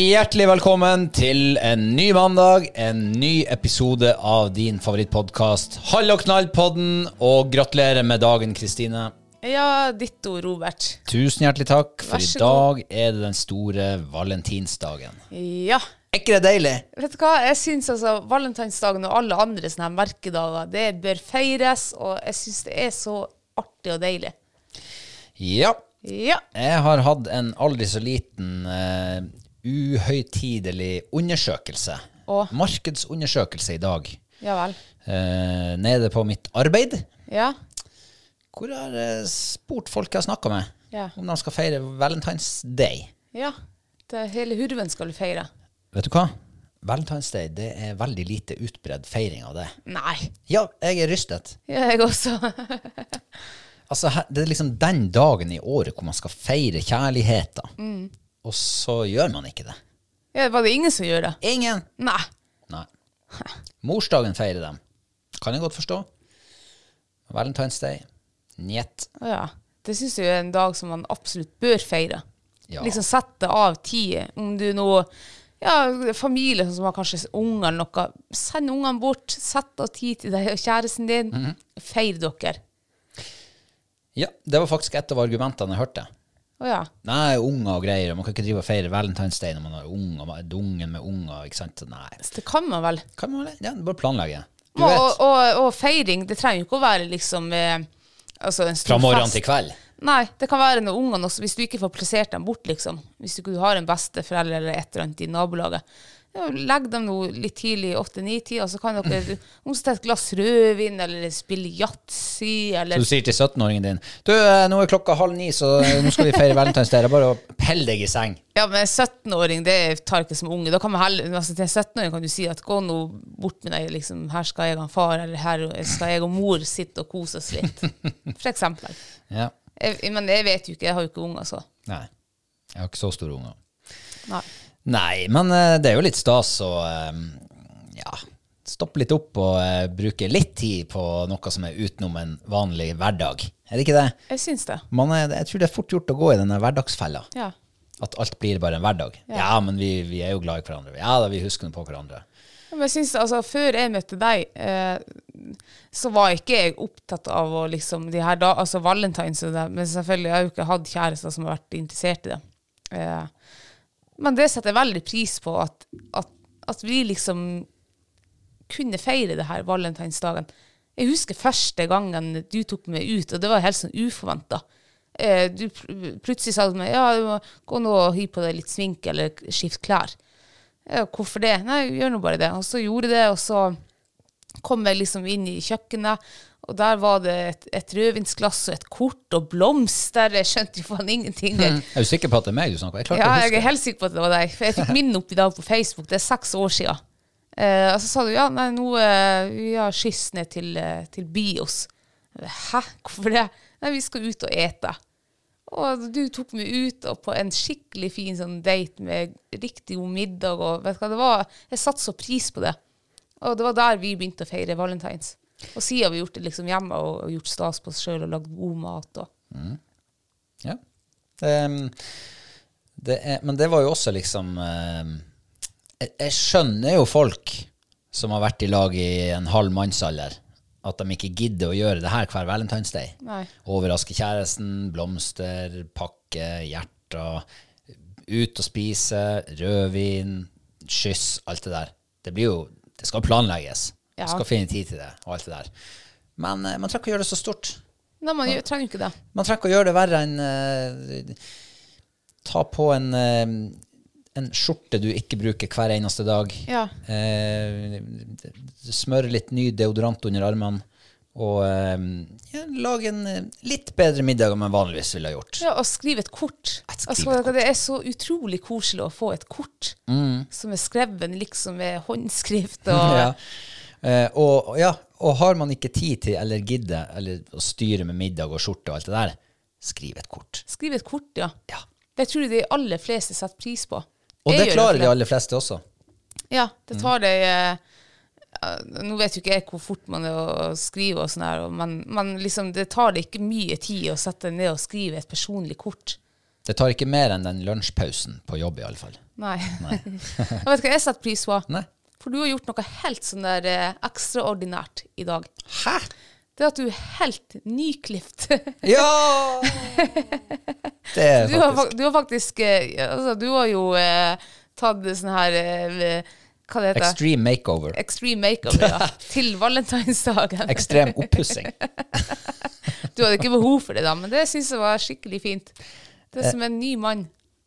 Hjertelig velkommen til en ny mandag, en ny episode av din favorittpodkast Hall og knall-podden, og gratulerer med dagen, Kristine. Ja, ditto, Robert. Tusen hjertelig takk, for i dag er det den store valentinsdagen. Ja. Er ikke det deilig? Vet du hva, jeg syns altså valentinsdagen og alle andre sånne merkedager, det bør feires, og jeg syns det er så artig og deilig. Ja. Ja. Jeg har hatt en aldri så liten uh, uhøytidelig undersøkelse. Åh. Markedsundersøkelse i dag. Ja vel. eh, nede på mitt arbeid. Ja. Hvor jeg har eh, spurt folk jeg har snakka med, Ja. om de skal feire Valentine's Day. Ja. Det hele hurven skal du feire. Vet du hva? Valentine's Day det er veldig lite utbredd feiring av det. Nei. Ja, jeg er rystet. Ja, jeg også. Altså, her- Det er liksom den dagen i året hvor man skal feire kjærligheten. Og så gjør man ikke det. Ja, var det ingen som gjør det? Ingen. Nei. Nei. Morsdagen feirer dem. Kan jeg godt forstå. Valentine's Day. Njet. Ja. Det syns jeg er en dag som man absolutt bør feire. Ja. Liksom sette av tid. Om du nå ja, familie som har kanskje unger eller noe, send ungene bort. Sett av tid til deg og kjæresten din. Mhm. Feir dere. Ja, det var faktisk et av argumentene jeg hørte. Å ja. Nei, unger og greier. Man kan ikke drive og feire Valentine's Day når man har unger, man er dungen med unger. ikke sant? Nei. Det kan man vel. Kan man vel? Ja, bare planlegge. Du Og, vet, og, og, og feiring, det trenger jo ikke å være liksom eh, altså en stor fra morgen fest. til kveld. Nei, det kan være når ungene også, hvis du ikke får plassert dem bort, liksom. Hvis du ikke har en besteforelder eller et eller annet i nabolaget. Legg dem nå litt tidlig, åtte-ni-tida, så kan dere omsette et glass rødvin, eller spille yatzy, Så du sier til 17-åringen din Du, eh, nå er klokka halv ni, så eh, nå skal vi feire Valentine's Day. Det er bare å pelle deg i seng. Ja, men 17-åring, det tar ikke som unge. Da kan man heller, altså Til en 17-åring kan du si at gå nå bort med deg, liksom, her skal jeg og far, eller her skal jeg og mor sitte og kose oss litt. For eksempel. Ja. Jeg, men jeg vet jo ikke, jeg har jo ikke unger, så. Nei. Jeg har ikke så store unger. Nei. Nei, men eh, det er jo litt stas å eh, ja, stoppe litt opp og eh, bruke litt tid på noe som er utenom en vanlig hverdag. Er det ikke det? Jeg syns det. Man er, jeg tror det er fort gjort å gå i denne hverdagsfella. Ja. At alt blir bare en hverdag. Ja, men vi, vi er jo glad i hverandre. Ja da, vi husker noe på hverandre. Ja, Men jeg synes, altså, Før jeg møtte deg, eh, så var ikke jeg opptatt av å liksom, de her da, altså valentines og det, men selvfølgelig jeg har jeg jo ikke hatt kjærester som har vært interessert i det. Eh, men det setter jeg veldig pris på, at, at, at vi liksom kunne feire det her valentinsdagen. Jeg husker første gangen du tok meg ut, og det var helt sånn uforventa. Eh, du plutselig sa til meg ja, du må gå nå og hy på deg litt sminke eller skift klær. Hvorfor det? Nei, gjør nå bare det. Og så gjorde jeg det, og så kom jeg liksom inn i kjøkkenet, og der var det et, et rødvinsglass og et kort og blomster. Jeg skjønte jo faen ingenting. Er du sikker på at det er meg du snakker? Jeg Ja, jeg er helt sikker på at det var deg. For jeg fikk minne opp i dag på Facebook. Det er seks år siden. Eh, og så sa du ja, nei, nå eh, vi har skyss ned til, eh, til Bios. Hæ, hvorfor det? Nei, vi skal ut og ete. Og du tok meg ut og på en skikkelig fin sånn date med riktig god middag. Og vet du hva det var? Jeg satte så pris på det. Og det var der vi begynte å feire valentines. Og siden har vi gjort det liksom hjemme og, og gjort stas på oss sjøl og lagd god mat. Og. Ja. Um, det er, men det var jo også liksom ehm, jeg, jeg skjønner jo folk som har vært i lag i en halv mannsalder, at de ikke gidder å gjøre det her hver Valentine's Day. Nei. Overraske kjæresten, blomster, pakke, hjerter, ut og spise, rødvin, skyss, alt det der. Det blir jo, det skal planlegges. Ja. Man skal finne tid til det, og alt det der. Men eh, man trenger ikke å gjøre det så stort. Nei, man man trenger ikke det. Man trenger ikke å gjøre det verre enn uh, Ta på en, uh, en skjorte du ikke bruker hver eneste dag. Ja. Eh, smøre litt ny deodorant under armene. Og eh, ja, lage en eh, litt bedre middag enn man vanligvis ville ha gjort. Ja, og skrive et kort. Et Altså, et kort. Det er så utrolig koselig å få et kort som er skrevet liksom med håndskrift. Og, Ja. Eh, og, ja, og har man ikke tid til eller gidder eller å styre med middag og skjorte og alt det der, skriv et kort. Skriv et kort, ja. Ja. Det tror jeg de aller fleste setter pris på. Og Jeg det klarer det. de aller fleste også. Ja, det tar mm. det ja, Nå vet jo ikke jeg hvor fort man er å skrive, og sånn her, men, men liksom, det tar ikke mye tid å sette ned og skrive et personlig kort. Det tar ikke mer enn den lunsjpausen på jobb, i alle fall. Nei. jeg vet hva jeg setter pris på. Nei. For du har gjort noe helt sånn der eh, ekstraordinært i dag. Hæ? Det at du er helt nyklipt. Ja! Det er Du har, faktisk du har faktisk eh, altså, Du har jo eh, tatt sånn her eh, Hva det heter extreme makeover. Extreme makeover, ja. Til valentinsdagen. Ekstrem oppussing. Du hadde ikke behov for det, da, men det syns jeg var skikkelig fint. Det Eh. er som en ny mann.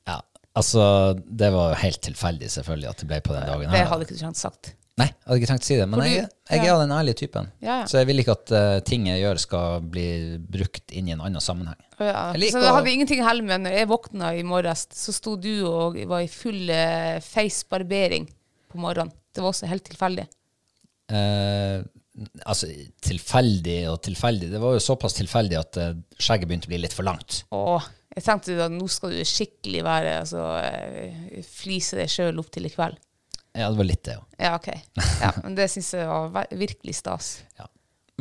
Ja, altså, det var jo helt tilfeldig, selvfølgelig, at det ble på den dagen. Det hadde ikke du trengt sagt. Nei, jeg hadde ikke tenkt å si det, men jeg, jeg er av den ærlige typen. Ja, ja. Så jeg vil ikke at uh, ting jeg gjør, skal bli brukt inn i en annen sammenheng. Ja. Så det å- hadde ingenting å helle med. Når jeg våkna i morges, så sto du og var i full uh, face-barbering på morgenen. Det var også helt tilfeldig. Eh, altså, tilfeldig og tilfeldig. Det var jo såpass tilfeldig at eh, skjegget begynte å bli litt for langt. Åh, jeg tenkte at nå skal du skikkelig være altså, eh, Flise deg sjøl opp til i kveld. Ja, det var litt det, jo. Ja, OK. Ja, men det syns jeg var virkelig stas. Ja.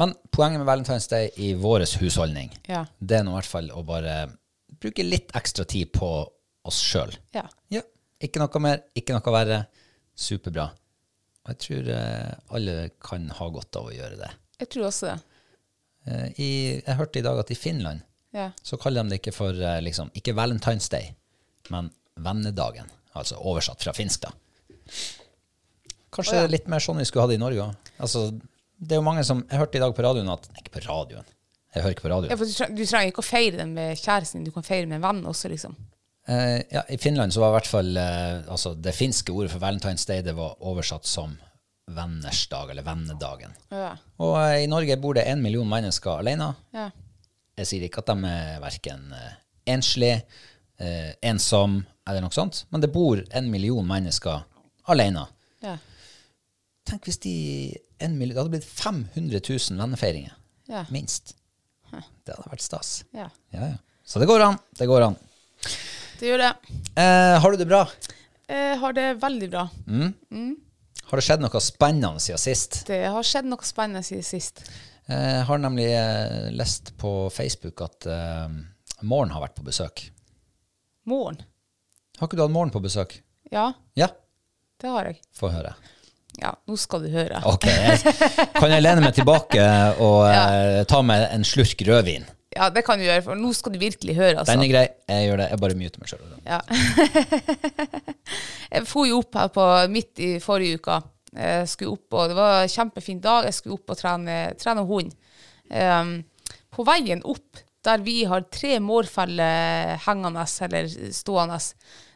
Men poenget med Valentine's Day i vår husholdning, Ja. det er nå i hvert fall å bare bruke litt ekstra tid på oss sjøl. Ja. Ja. Ikke noe mer, ikke noe verre. Superbra. Og jeg tror eh, alle kan ha godt av å gjøre det. Jeg tror også det. Eh, i, jeg hørte i dag at i Finland Ja. så kaller de det ikke for eh, liksom, ikke Valentine's Day, men vennedagen. Altså oversatt fra finsk, da. Kanskje oh, ja. litt mer sånn vi skulle ha det i Norge òg. Altså, det er jo mange som Jeg hørte i dag på radioen at ikke på radioen. Jeg hører ikke på Ja, radioen. for du, trenger, du trenger ikke å feire den med kjæresten din, du kan feire med en venn også, liksom. Eh, ja, I Finland så var i hvert fall eh, altså, det finske ordet for Valentine's Day det var oversatt som venners dag, eller vennedagen. Ja. Og eh, i Norge bor det en million mennesker alene. Ja. Jeg sier ikke at de er verken enslig, eh, ensom eller noe sånt, men det bor en million mennesker alene. Ja. Tenk hvis de en million, Det hadde blitt 500 000 vennefeiringer. Ja. Minst. Det hadde vært stas. ja. Ja, ja. Så det går an. Det går an. Det gjør det. Eh, har du det bra? Jeg har det veldig bra. Har det skjedd noe spennende siden sist? Det har skjedd noe spennende siden sist. Jeg har nemlig eh, lest på Facebook at eh, Morgen har vært på besøk. Morgen. Har ikke du hatt Morgen på besøk? Ja, Ja, det har jeg. få høre. Ja, nå skal du høre. Ok, jeg, kan jeg lene meg tilbake og eh, ta meg en slurk rødvin? Ja, det kan du gjøre, for nå skal du virkelig høre, altså. Den er grei, jeg gjør det. Jeg bare muter meg sjøl. Ja. jeg for jo opp her på midt i forrige uka. Jeg skulle opp, og Det var en kjempefin dag. Jeg skulle opp og trene, trene hund. Um, på veien opp der vi har tre mårfeller hengende eller stående,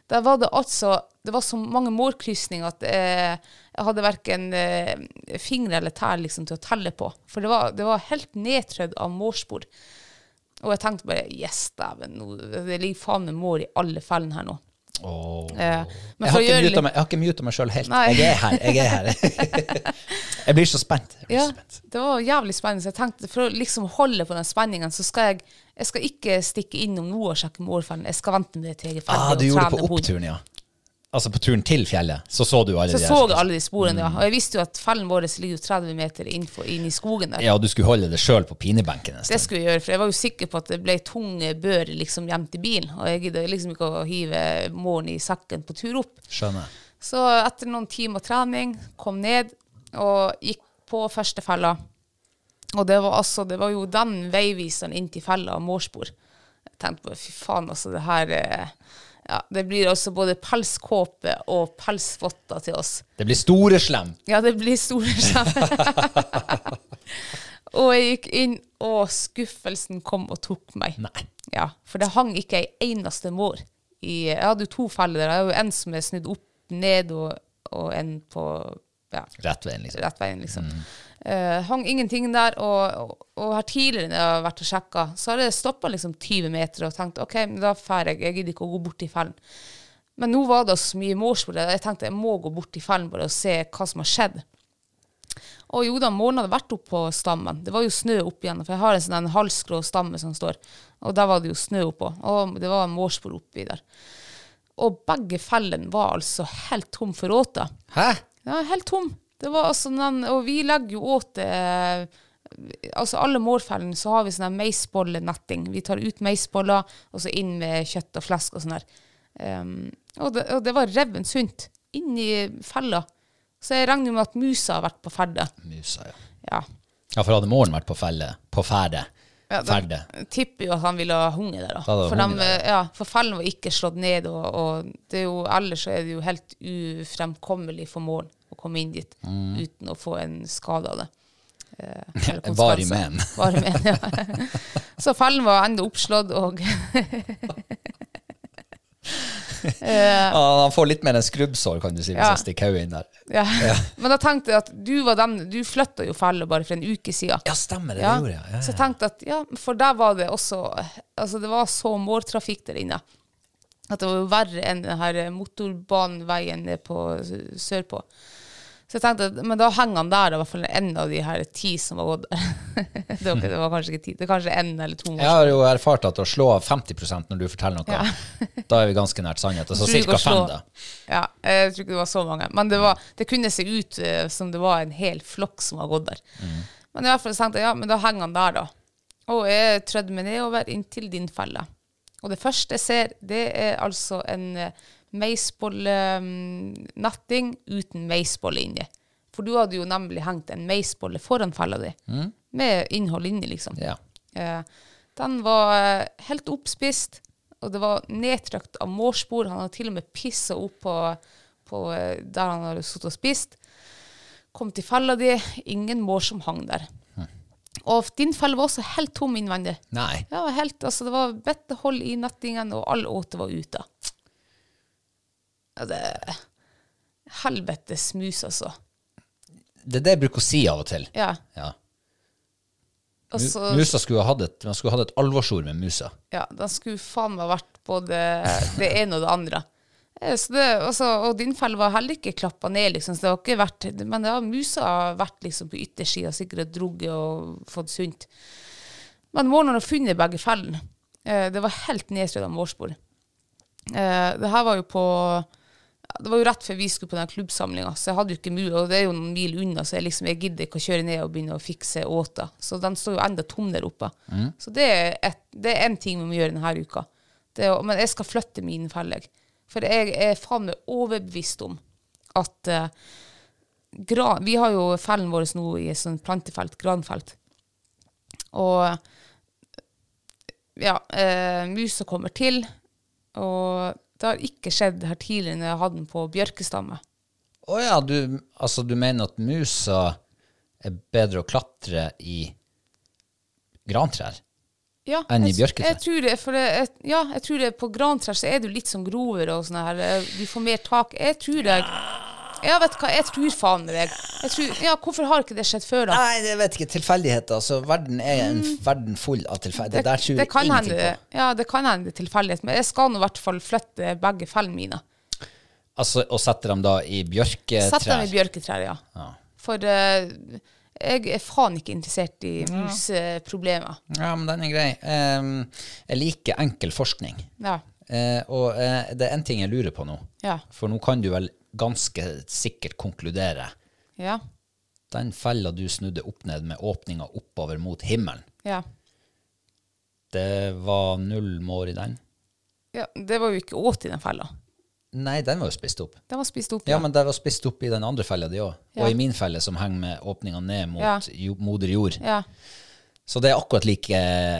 der var det altså Det var så mange mårkrysninger at eh, jeg hadde verken eh, fingre eller tær liksom, til å telle på. For det var, det var helt nedtrødd av mårspor. Og jeg tenkte bare Yes, dæven, det ligger faen meg mål i alle fellene her nå. Oh. Eh, men Jeg har, gjøre muta jeg har ikke muta meg sjøl helt. Nei. Jeg er her. Jeg er her. jeg blir så spent. Blir Ja, så spent. det var jævlig spennende. Så jeg tenkte for å liksom holde på den spenningen, så skal jeg jeg skal ikke stikke innom noe og sjekke målfellen. Jeg skal vente med det til jeg er ferdig Ah, du gjorde det på oppturen, ja. Altså på turen til fjellet, så så du alle Så de så så jeg alle de sporene, ja. Og jeg visste jo at fellen vår ligger jo 30 meter innenfor, inn i skogen der. Ja, og du skulle holde det sjøl på pinebenken en Det skulle jeg gjøre, for jeg var jo sikker på at det ble tung bør liksom gjemt i bilen. Og jeg gidder liksom ikke å hive måren i sekken på tur opp. Skjønner. Så etter noen timer trening, kom ned og gikk på første fella. Og det var altså, det var jo den veiviseren inn til fella mårspor. Jeg tenkte på, fy faen, altså det her eh, ja, Det blir også både pelskåpe og pelsvotter til oss. Det blir store slem. Ja, det blir store slem. og jeg gikk inn, og skuffelsen kom og tok meg. Nei. Ja, for det hang ikke ei eneste mår. I, jeg hadde jo to feller. Jeg har jo en som er snudd opp ned, og, og en på ja, Rett veien, liksom. rett veien, liksom. Eh, hang ingenting der, og, og, og her tidligere når jeg har vært og sjekka, så har jeg stoppa liksom 20 meter og tenkt OK, men da drar jeg. Jeg gidder ikke å gå bort i fellen. Men nå var det så mye mårspor der. Jeg tenkte jeg må gå bort i fellen bare og se hva som har skjedd. Og jo da, månen hadde vært oppå stammen. Det var jo snø opp igjen, for jeg har en sånn en halvskrå stamme som står. Og der var det jo snø oppå. Og det var mårspor oppi der. Og begge fellene var altså helt tom for råter. Hæ? Ja, helt tom. Det var altså noen, og vi legger jo åt eh, Altså alle mårfellene så har vi sånn meisbollenetting. Vi tar ut meisboller, og så inn med kjøtt og flesk og sånn der. Um, og, det, og det var reven sunt inni fella. Så jeg regner med at musa har vært på ferde. Musa, ja. Ja. Ja, for hadde måren vært på felle, på ferde, Ja, da tipper jo at han ville ha hunget der. Da. Da For, der, ja, for fallen var ikke slått ned, og, og det er jo, ellers er det jo helt ufremkommelig for mål å komme inn dit Mm. uten å få en skade av det. Eh, varig men. Varig men, ja. Så fallen var enda oppslått, og han får litt mer enn skrubbsår, kan du si, hvis Ja. jeg stikker hodet inn der. ja. Men da tenkte jeg at du var den Du flytta jo felle bare for en uke siden. Ja, stemmer det, Ja, det gjorde jeg. Ja, Så jeg tenkte at ja, for der var det også Altså det var så mårtrafikk der inne at det var verre enn den her motorbaneveien på sørpå. Så jeg tenkte at men da henger han der, i hvert fall en av de her ti som var gått der. det, var, det var kanskje ikke ti, det er kanskje en eller to. Jeg har jo erfart at å slå av 50% når du forteller noe, da er vi ganske nært sannheten. Så Tror du ca. fem, da. Ja, jeg tror ikke det var så mange. Men det, var, det kunne se ut uh, som det var en hel flokk som var gått der. Men i hvert fall tenkte jeg, ja, men da henger han der, da. Og jeg trødde meg nedover inntil din felle. Og det første jeg ser, det er altså en eh, meisbollenetting uten meisbolle inni. For du hadde jo nemlig hengt en meisbolle foran fella di, med innhold inni, liksom. Ja. Eh, den var eh, helt oppspist, og det var nedtrykt av mårspor. Han hadde til og med pissa opp på, på eh, der han hadde sittet og spist. Kom til fella di, ingen mår som hang der. Og din felle var også helt tom innvendig. Nei. Ja, helt, altså det var bitte hold i nettingen, og all åte var ute. Ja, det Helvetes mus, altså. Det er det jeg bruker å si av og til. Ja. Ja. Altså, Musa skulle ha hatt et, man skulle hatt et alvorsord med musa. Ja, den skulle faen meg vært både det ene og det andre. Eh, Så det, altså, og din felle var heller ikke klappa ned, liksom. Så det har ikke vært, men det har musa har vært liksom på yttersida, sikkert drugget og fått sunt. Men målen har funnet begge fellene. Eh, det var helt nedstrødd av mårspor. Eh, det her var jo på ja, Det var jo rett før vi skulle på den klubbsamlinga, så jeg hadde jo ikke mulighet, og det er jo noen mil unna, så jeg liksom, jeg gidder ikke å kjøre ned og begynne å fikse åta. Så den står jo enda tom der oppe. Så det er, én en ting vi må gjøre denne uka. Det men jeg skal flytte min felle. For jeg er faen meg overbevist om at uh, gran, Vi har jo fellen vår nå i et sånt plantefelt, granfelt. Og ja, uh, musa kommer til, og det har ikke skjedd her tidligere når jeg hadde den på bjørkestamme. Å ja, du, altså, du mener at musa er bedre å klatre i grantrær? Ja, enn i bjørketrær? Jeg tror det, for det, jeg, ja, jeg tror det på grantrær så er du litt sånn grovere og sånn her. eh, Du får mer tak. Jeg tror det Ja, vet du hva, jeg tror faen det. Jeg tror, ja, hvorfor har ikke det skjedd før, da? Nei, jeg vet ikke. Tilfeldigheter. Altså, verden er en verden full av tilfeldigheter. Det, der tror Mm. det jeg kan ingenting hende, på. ja, det kan hende tilfeldighet, men jeg skal nå i hvert fall flytte begge fellene mine. Altså, og setter dem da i bjørketrær. Sett dem i bjørketrær, ja. For uh, jeg er faen ikke interessert i museproblemer. Ja, men den er grei. Um, jeg liker enkel forskning. Ja. Uh, og uh, det er en ting jeg lurer på nå. Ja. For nå kan du vel ganske sikkert konkludere. Ja. Den fella du snudde opp ned med åpninga oppover mot himmelen, Ja. det var null mår i den? ja. Det var jo ikke åt i den fella. Nei, den var jo spist opp. Den var spist opp. Ja, men den var spist opp i den andre fella di òg. Ja. Og i min felle, som henger med åpninga ned mot Ja. jo, moder jord. Ja. Så det er akkurat like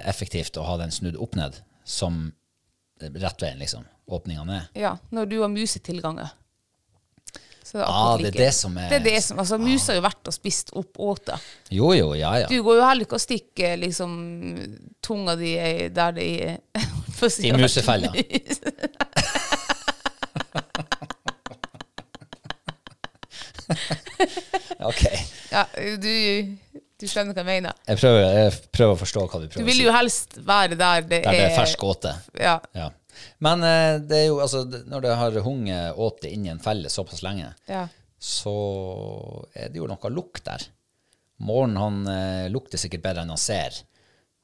effektivt å ha den snudd opp ned som rett veien, liksom. Åpninga ned. ja. Når du har musetilganger. Så det er Ah, det er like. det som er- Det er det som, altså Mus har jo vært og spist opp åta. Jo, jo, ja, ja. Du går jo heller ikke og stikker liksom tunga di der det er si I musefella. ok. Ja, du, du skjønner hva jeg mener. Jeg prøver, jeg prøver å forstå hva du prøver å si. Du vil jo helst være der det Der det er fersk åte. Ja. Ja. Men eh, det er jo, altså, når det har hunget åte i en felle såpass lenge, ja. så er det jo noe lukt der. Morgen han eh, lukter sikkert bedre enn han ser.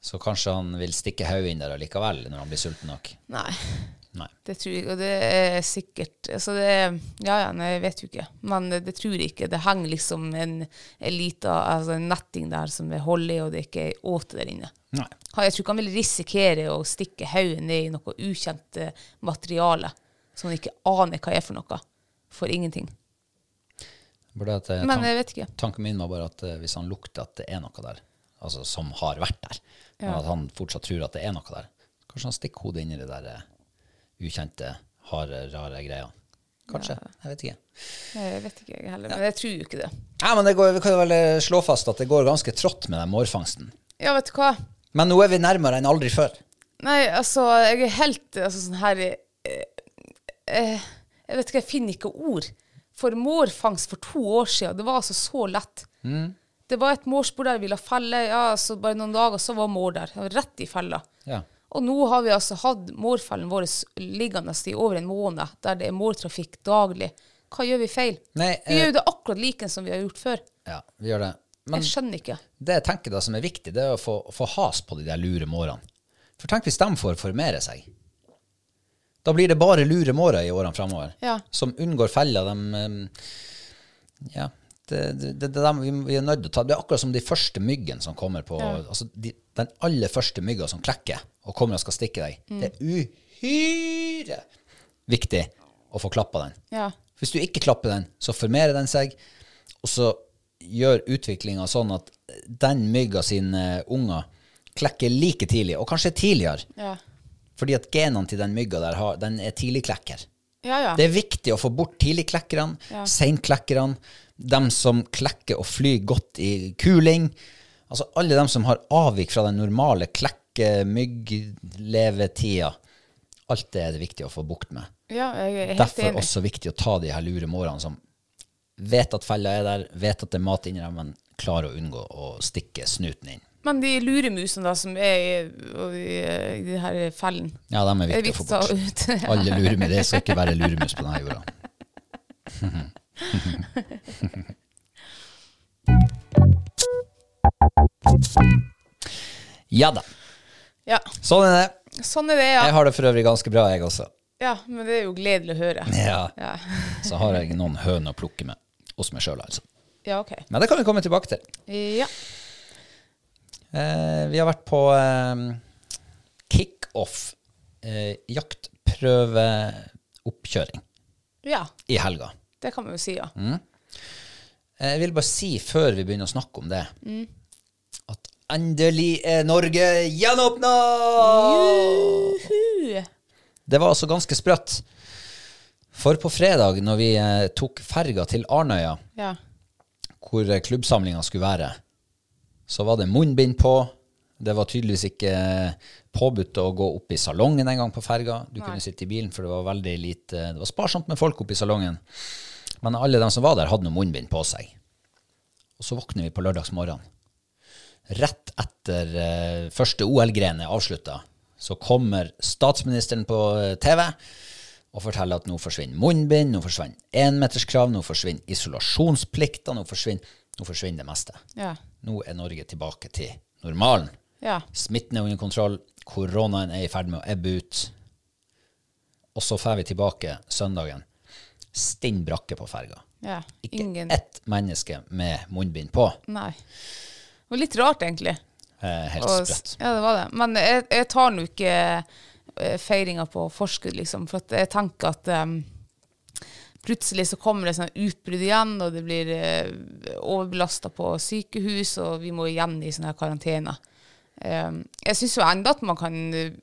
Så kanskje han vil stikke hodet inn der allikevel når han blir sulten nok. Nei, Nei. det tror jeg Og det er sikkert altså det er, Ja ja, nei, jeg vet jo ikke. Men det tror jeg ikke. Det henger liksom en, en liten altså en netting der som er hold i, og det er ikke ei åte der inne. Nei. Jeg tror ikke han vil risikere å stikke hodet ned i noe ukjent eh, materiale som han ikke aner hva er for noe. For ingenting. At, eh, Men jeg vet ikke. Tanken min var bare at eh, hvis han lukter at det er noe der, altså som har vært der, og Ja. at han fortsatt tror at det er noe der, kanskje han stikker hodet inn i det der eh, ukjente, harde, rare greia. Kanskje. Jeg vet ikke. Jeg vet ikke jeg heller, men jeg tror jo ikke det. Ja, men det går, vi kan jo vel eh, slå fast at det går ganske trått med den mårfangsten. Ja, vet du hva? Men nå er vi nærmere enn aldri før. Nei, altså, jeg er helt altså, sånn her eh, eh, Jeg vet ikke, jeg finner ikke ord. For mårfangst for to år siden, det var altså så lett. Det var et mårspor der vi la felle, ja, så bare noen dager så var mår der. Rett i fella. Ja. Og nå har vi altså hatt mårfellen vår liggende i over en måned, der det er mårtrafikk daglig. Hva gjør vi feil? Nei, vi eh, gjør jo det akkurat like som vi har gjort før. Ja, vi gjør det. Men jeg skjønner ikke. det jeg tenker da som er viktig, det er å få, få has på de der lure mårene. For tenk hvis de får formere seg. Da blir det bare lure mårer i årene framover. Ja. Som unngår feller. De, ja, det, det, det, det, vi, er nødt til å ta. Det er akkurat som de første myggene som kommer på altså de, Den aller første mygga som klekker og kommer og skal stikke deg. Mm. Det er uhyre viktig å få klappa den. Ja. Hvis du ikke klapper den, så formerer den seg, og så gjør utviklinga sånn at den mygga sine unger klekker like tidlig, og kanskje tidligere. Ja. Fordi at genene til den mygga der har, den er tidligklekker. Ja, ja. Det er viktig å få bort tidligklekkerne, Ja. seinklekkerne, dem som klekker og flyr godt i kuling. Altså alle dem som har avvik fra den normale klekke-mygg-levetida. Alt det er det viktig å få bukt med. ja, jeg er helt Derfor er enig. også viktig å ta de her lure mårene som vet at fella er der, vet at det er mat inni dem, men klarer å unngå å stikke snuten inn. Men de luremusene da, som er i, i, i de her fellen Ja, de er viktige viktig å få bort. ut? Alle luremus. Det skal ikke være luremus på denne jorda. Ja da. Ja, Sånn er det. sånn er det, ja. Jeg har det for øvrig ganske bra, jeg også. Ja, Men det er jo gledelig å høre. Ja. Ja, Så har jeg noen høner å plukke med hos meg sjøl, altså. ja ok. Men det kan vi komme tilbake til. Ja. Eh, vi har vært på eh, kickoff, eh, jaktprøveoppkjøring, ja, i helga. det kan vi jo si, ja. Mm. Eh, Jeg vil bare si, før vi begynner å snakke om det, Mm. at endelig er Norge gjenåpna! Juhu! Det var altså ganske sprøtt. For på fredag, når vi eh, tok ferga til Arnøya, Ja. hvor eh, klubbsamlinga skulle være, så var det munnbind på, Det var tydeligvis ikke påbudt å gå opp i salongen en gang på ferga. Du kunne sitte i bilen, for det var veldig lite Det var sparsomt med folk oppe i salongen. Men alle de som var der, hadde noe munnbind på seg. Og så våkner vi på lørdagsmorgen. Rett etter eh, første OL-gren er avslutta, så kommer statsministeren på eh, TV og forteller at nå forsvinner munnbind, nå forsvinner énmeterskrav, nå forsvinner isolasjonsplikter, nå forsvinner, nå forsvinner det meste. Ja. Nå er Norge tilbake til normalen. Ja. Smitten er under kontroll, koronaen er i ferd med å ebbe ut. Og så drar vi tilbake søndagen. Stinn brakke på ferga. ja. Ikke Ingen ett menneske med munnbind på. Nei. Det var litt rart, egentlig. Eh, helt sprøtt. Ja, det var det. Men jeg, jeg tar nå ikke feiringa på forskudd, liksom. For at jeg tenker at um, plutselig så kommer det sånn utbrudd igjen, og det blir uh, overbelasta på sykehus, og vi må igjen i sånne her karantener. Um, jeg syns jo enda at man kan eh,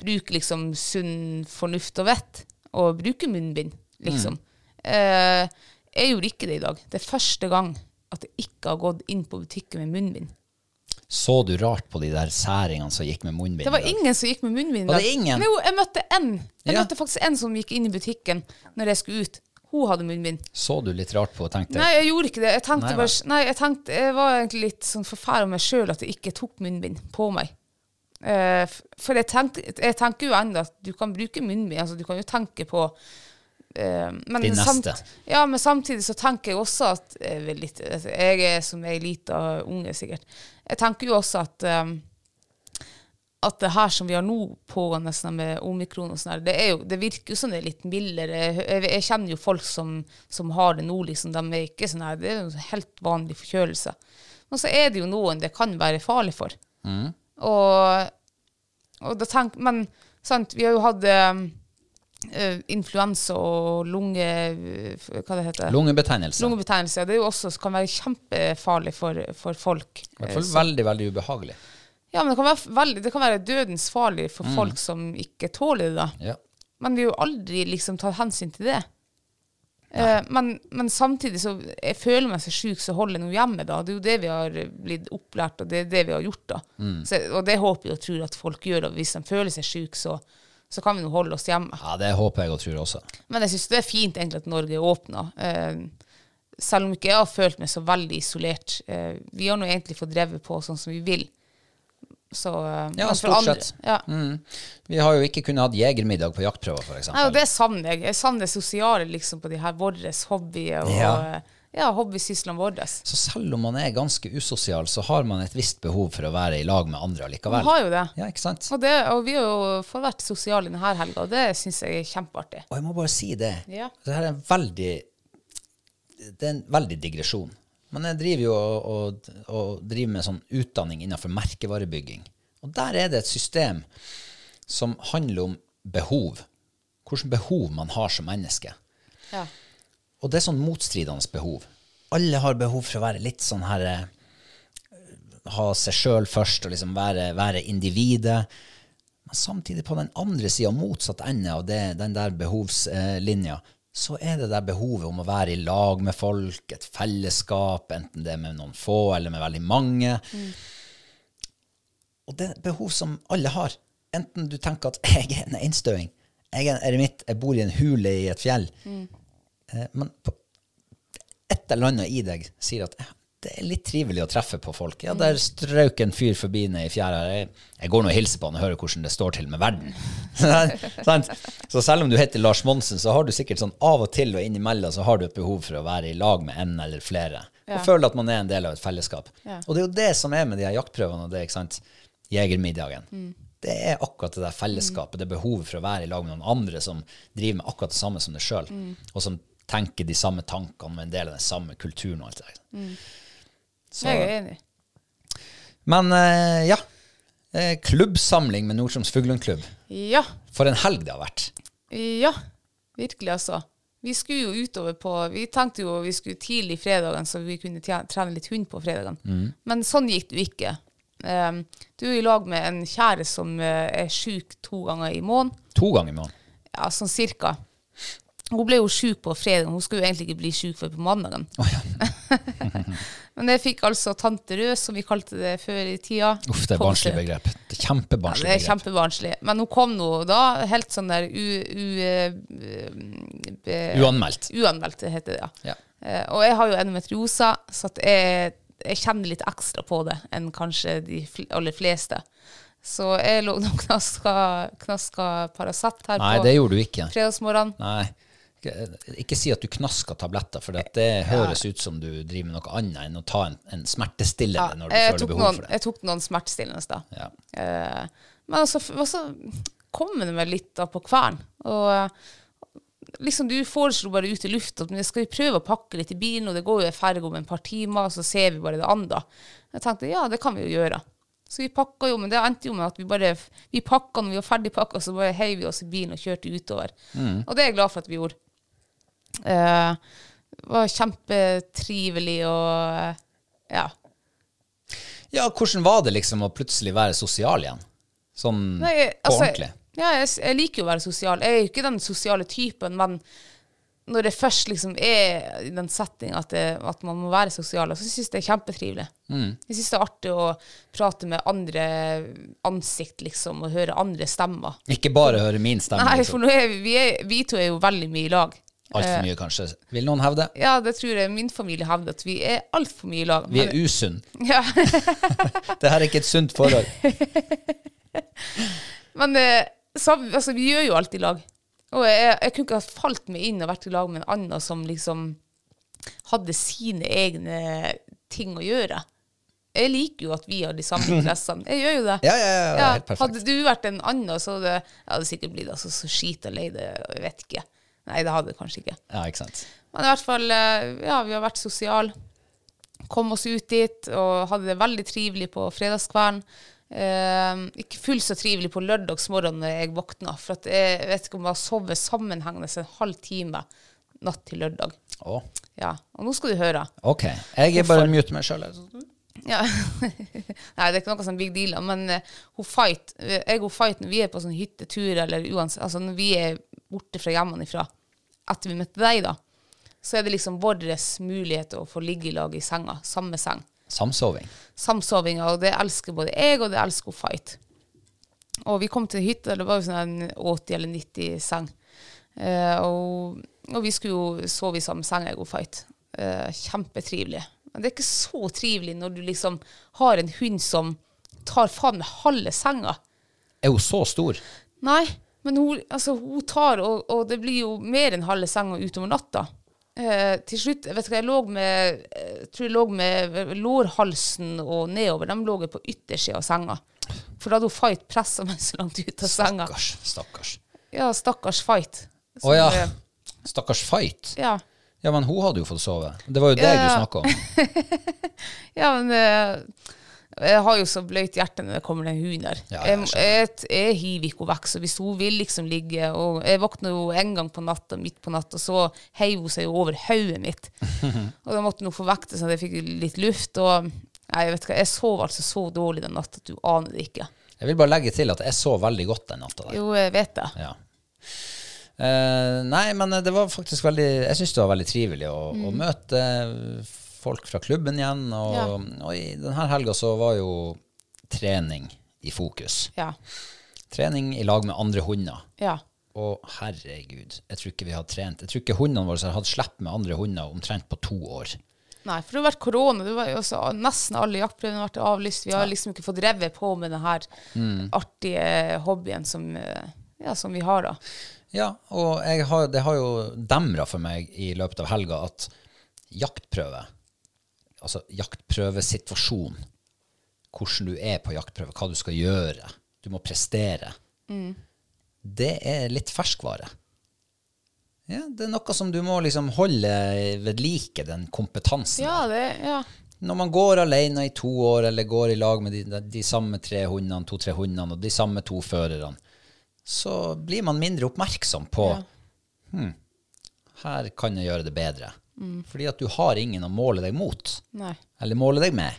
bruke liksom sunn fornuft og vett, og bruke munnbind, liksom. Eh, jeg gjorde ikke det i dag. Det er første gang at jeg ikke har gått inn på butikken med munnbind. Så du rart på de der særingene som gikk med munnbind? Det var ingen som gikk med munnbind. Var det ingen? Men Jo, jeg møtte en. Jeg Ja. møtte faktisk en som gikk inn i butikken når jeg skulle ut. Hun hadde munnbind. Så du litt rart på og tenkte Nei, jeg gjorde ikke det. Jeg tenkte Nei, bare Nei, jeg tenkte Jeg var egentlig litt sånn forferda med meg sjøl at jeg ikke tok munnbind på meg. Eh, for jeg, tenkte, jeg tenker jo ennå at du kan bruke munnbind. Altså, du kan jo tenke på men Din neste. ja, men samtidig så tenker jeg også at Jeg, er litt, altså, jeg er som ei lita unge, sikkert. Jeg tenker jo også at um, at det her som vi har nå pågående sånn med omikron og sånn det, jo, det virker jo som det er litt mildere. Jeg, jeg, kjenner jo folk som, som har det nå, liksom. De er ikke sånn her, det er jo en helt vanlig forkjølelse. Men så er det jo noen det kan være farlig for. Og, og da tenk, men sant, vi har jo hatt eh, eh, influensa og lunge... eh, Hva det heter lungebetennelse. Lungebetennelse. Det er jo også, kan være kjempefarlig for, for folk. I hvert Eh, fall så- veldig, veldig ubehagelig. ja, men det kan være, veldig, det kan være dødens farlig for folk som ikke tåler det. da. Ja. Men vi har jo aldri liksom tatt hensyn til det. Eh, men, men samtidig så jeg føler meg så sjuk, så holder jeg noe hjemme. da. Det er jo det vi har blitt opplært, og det er det vi har gjort. da. Så, og det håper jeg og tror at folk gjør. og Hvis de føler seg sjuke, så, så kan vi nå holde oss hjemme. ja, det håper jeg og tror også. Men jeg syns det er fint egentlig at Norge er åpna. Eh, selv om ikke jeg har følt meg så veldig isolert. Eh, vi har nå egentlig fått drevet på sånn som vi vil. Så, eh, Ja, stort sett. Ja. Mm. Vi har jo ikke kunnet hatt jegermiddag på jaktprøver, f.eks. Det savner jeg. Jeg savner det sosiale liksom, på de her våre hobbyer og Ja. Ja. hobbysyslene våre. Så selv om man er ganske usosial, så har man et visst behov for å være i lag med andre allikevel. Man har jo det. Ja, ikke sant? Og, det. og vi har jo fått vært sosiale denne helga, og det syns jeg er kjempeartig. Og jeg må bare si det. Ja. Det her er en veldig Det er en veldig digresjon. Men jeg driver jo og, og, og driver med sånn utdanning innenfor merkevarebygging. Og der er det et system som handler om behov. Hvilke behov man har som menneske. Ja. Og det er sånn motstridende behov. Alle har behov for å være litt sånn her eh, Ha seg sjøl først og liksom være, være individet. Men samtidig, på den andre sida, motsatt ende av det, den der behovslinja, så er det der behovet om å være i lag med folk, et fellesskap, enten det er med noen få eller med veldig mange. Og det er behov som alle har. Enten du tenker at jeg er en einstøing, jeg er en eremitt, jeg bor i en hule i et fjell. Eh, Men på et eller annet i deg sier at eh, det er litt trivelig å treffe på folk. Ja, der strøk en fyr forbi ned i fjæra. Jeg, jeg går nå og hilser på han og hører hvordan det står til med verden. Så selv om du heter Lars Monsen, så har du sikkert sånn av og til og innimellom så har du et behov for å være i lag med en eller flere. Og føle at man er en del av et fellesskap. Og det er jo det som er med de her jaktprøvene og det, ikke sant. Jegermiddagen. Det er akkurat det der fellesskapet, det behovet for å være i lag med noen andre som driver med akkurat det samme som deg sjøl, og som tenker de samme tankene med en del av den samme kulturen og alt det der. Så- Jeg er enig. Men eh, ja. Eh, klubbsamling med Nord-Troms Fuglehundklubb. Ja. For en helg det har vært. Ja, virkelig altså. Vi skulle jo utover på Vi tenkte jo vi skulle tidlig fredagen, så vi kunne trene litt hund på fredagen. Men sånn gikk det jo ikke. Um, du er i lag med en kjære som eh, er sjuk to ganger i måneden. To ganger i måneden. Ja, sånn cirka. Hun ble jo sjuk på fredag, hun skulle jo egentlig ikke bli sjuk før på mandagen. Men jeg fikk altså tante Røs, som vi kalte det før i tida. Uff, det er barnslig begrep. Det er Ja, det er kjempebarnslig. Men hun kom nå da helt sånn der u... u eh, be, Uanmeldt. Uanmeldt, heter det, ja. Ja. Eh, og jeg har jo endometriose, så jeg, jeg kjenner litt ekstra på det enn kanskje de aller fleste. Så jeg lå og knaska, knaska Paracet her Nei, på det gjorde du ikke. Ikke- si at du knasker tabletter, for det høres ut som du driver med noe annet enn å ta en, en smertestillende når du føler behov noen, for det. jeg tok noen smertestillende da. Ja. Uh, men altså, f- så kom det meg litt da på kvern. Og eh, liksom du foreslo bare ut i lufta at men skal vi prøve å pakke litt i bilen, og det går jo en ferge om en par timer, og så ser vi bare det andre. Jeg tenkte ja, det kan vi jo gjøre. Så vi pakka jo, men det endte jo med at vi bare vi pakka når vi var ferdig pakka, så bare heiv vi oss i bilen og kjørte utover. Mm. Og det er jeg glad for at vi gjorde. Eh, var kjempetrivelig og eh, ja. Ja, hvordan var det liksom å plutselig være sosial igjen? Sånn Nei, på altså, ordentlig? Ja, jeg, jeg liker jo å være sosial. Jeg er jo ikke den sosiale typen, men når det først liksom er i den settingen at, det, at man må være sosial, så syns jeg det er kjempetrivelig. Mm. Jeg syns det er artig å prate med andre ansikt, liksom, og høre andre stemmer. Ikke bare høre min stemme. Nei, liksom. for nå er vi, vi, er, vi to er jo veldig mye i lag. Altfor mye, kanskje. Vil noen hevde? Ja, det tror jeg min familie hevder, at vi er altfor mye i lag. Vi er usunne. ja. Det her er ikke et sunt forhold. Men eh, så, altså, vi gjør jo alt i lag. Og jeg, jeg kunne ikke ha falt meg inn og vært i lag med en annen som liksom hadde sine egne ting å gjøre. Jeg liker jo at vi har de samme interessene. Jeg gjør jo det. Ja, ja, ja, det er helt perfekt. hadde du vært en annen, så hadde jeg hadde sikkert blitt altså, så skita lei det. Jeg vet ikke. Nei, det hadde det kanskje ikke. Ja, ikke sant. Men i hvert fall, eh, ja, vi har vært sosiale. Kom oss ut dit og hadde det veldig trivelig på fredagskvelden. Eh, ikke fullt så trivelig på lørdagsmorgen når jeg våkna, for jeg vet ikke om jeg har sovet sammenhengende en halv time natt til lørdag. Å, Ja, Og nå skal du høre. ok. Jeg er bare mute meg sjøl. Ja. Nei, det er ikke noe sånn big deal, men uh, hun fight, eh, jeg og fight når vi er på sånn hyttetur, eller uansett, altså når vi er borte fra hjemmefra, etter vi møtte deg, da, så er det liksom vår mulighet å få ligge i lag i senga, samme seng. Samsoving. Samsovinga, og det elsker både jeg, og det elsker fight. Og vi kom til hytta, det var jo sånn en 80 eller 90 seng. Eh, og, og vi skulle jo sove i samme seng, jeg og fight. Eh, kjempetrivelig. Men det er ikke så trivelig når du liksom har en hund som tar faen meg halve senga. Er hun så stor? Nei, men hun, altså, hun tar, og, og det blir jo mer enn halve senga utover natta. Eh, til slutt, jeg vet ikke, jeg lå med, eh, jeg tror jeg lå med lårhalsen og nedover. De lå på yttersida av senga. For da hadde hun Fight pressa meg så langt ut av senga. Stakkars. Stakkars. Ja, stakkars Fight. Å ja. eh, Stakkars fight. ja. Ja, men hun hadde jo fått sove. Det var jo deg du Ja. snakka om. Ja, men eh, jeg har jo så bløyt hjerte når det kommer den hunden der. Ja, jeg jeg, jeg, hiver ikke henne vekk, så hvis hun vil liksom ligge og Jeg våkner jo en gang på natta, midt på natta, og så heiv hun seg jo over hodet mitt. og da måtte hun få vekk det, så jeg fikk litt luft. Og nei, jeg vet ikke, jeg sov altså så dårlig den natta at du aner det ikke. Jeg vil bare legge til at jeg sov veldig godt den natta. Jo, jeg vet det. Ja. Uh, nei, men det var faktisk veldig Jeg syns det var veldig trivelig å, å møte folk fra klubben igjen. Og, Ja. og i denne helga så var jo trening i fokus. Ja. Trening i lag med andre hunder. Ja. Og herregud, jeg tror ikke vi har trent Jeg tror ikke hundene våre har hatt slipp med andre hunder omtrent på to år. Nei, for det har vært korona. Det var også, nesten alle jaktprøvene har vært avlyst. Vi har liksom ikke fått drevet på med den her artige hobbyen som, ja, som vi har, da. Ja, og har, det har jo demra for meg i løpet av helga at jaktprøve, altså jaktprøvesituasjon, hvordan du er på jaktprøve, hva du skal gjøre, du må prestere, det er litt ferskvare. Ja, det er noe som du må liksom holde ved like, den kompetansen. Ja, det, ja. Når man går alene i to år, eller går i lag med de, de, de samme tre hundene, to-tre hundene, og de samme to førerne, så blir man mindre oppmerksom på hm, her kan jeg gjøre det bedre. Fordi at du har ingen å måle deg mot, Nei. eller måle deg med.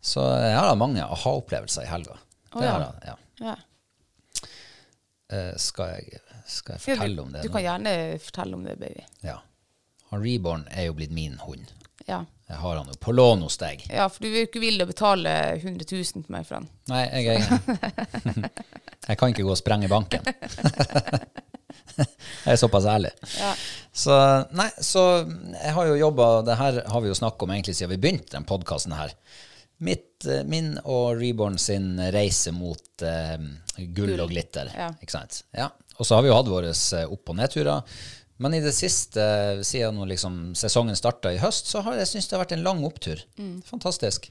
Så jeg har mange aha-opplevelser i helga. Oh, ja. Da, ja. Ja. Uh, skal jeg Skal jeg fortelle om det? du nå? kan gjerne fortelle om det, baby. Ja. Han Reborn er jo blitt min hund. Ja. Jeg har han jo på lån hos deg. ja, for du er jo ikke villig å betale 100 000 til meg for han. Nei, jeg, jeg, jeg kan ikke gå og sprenge banken. jeg er såpass ærlig. Ja. Så, nei, så jeg har jo jobba Det her har vi jo snakka om egentlig siden vi begynte den podkasten her. Mitt, eh, min og Reborn sin reise mot uh, gull og glitter. Ja. Ikke sant? Ja. Og så har vi jo hatt våre eh, opp- og nedturer. Men i det siste, siden liksom sesongen starta i høst, så har jeg syntes det har vært en lang opptur. Fantastisk.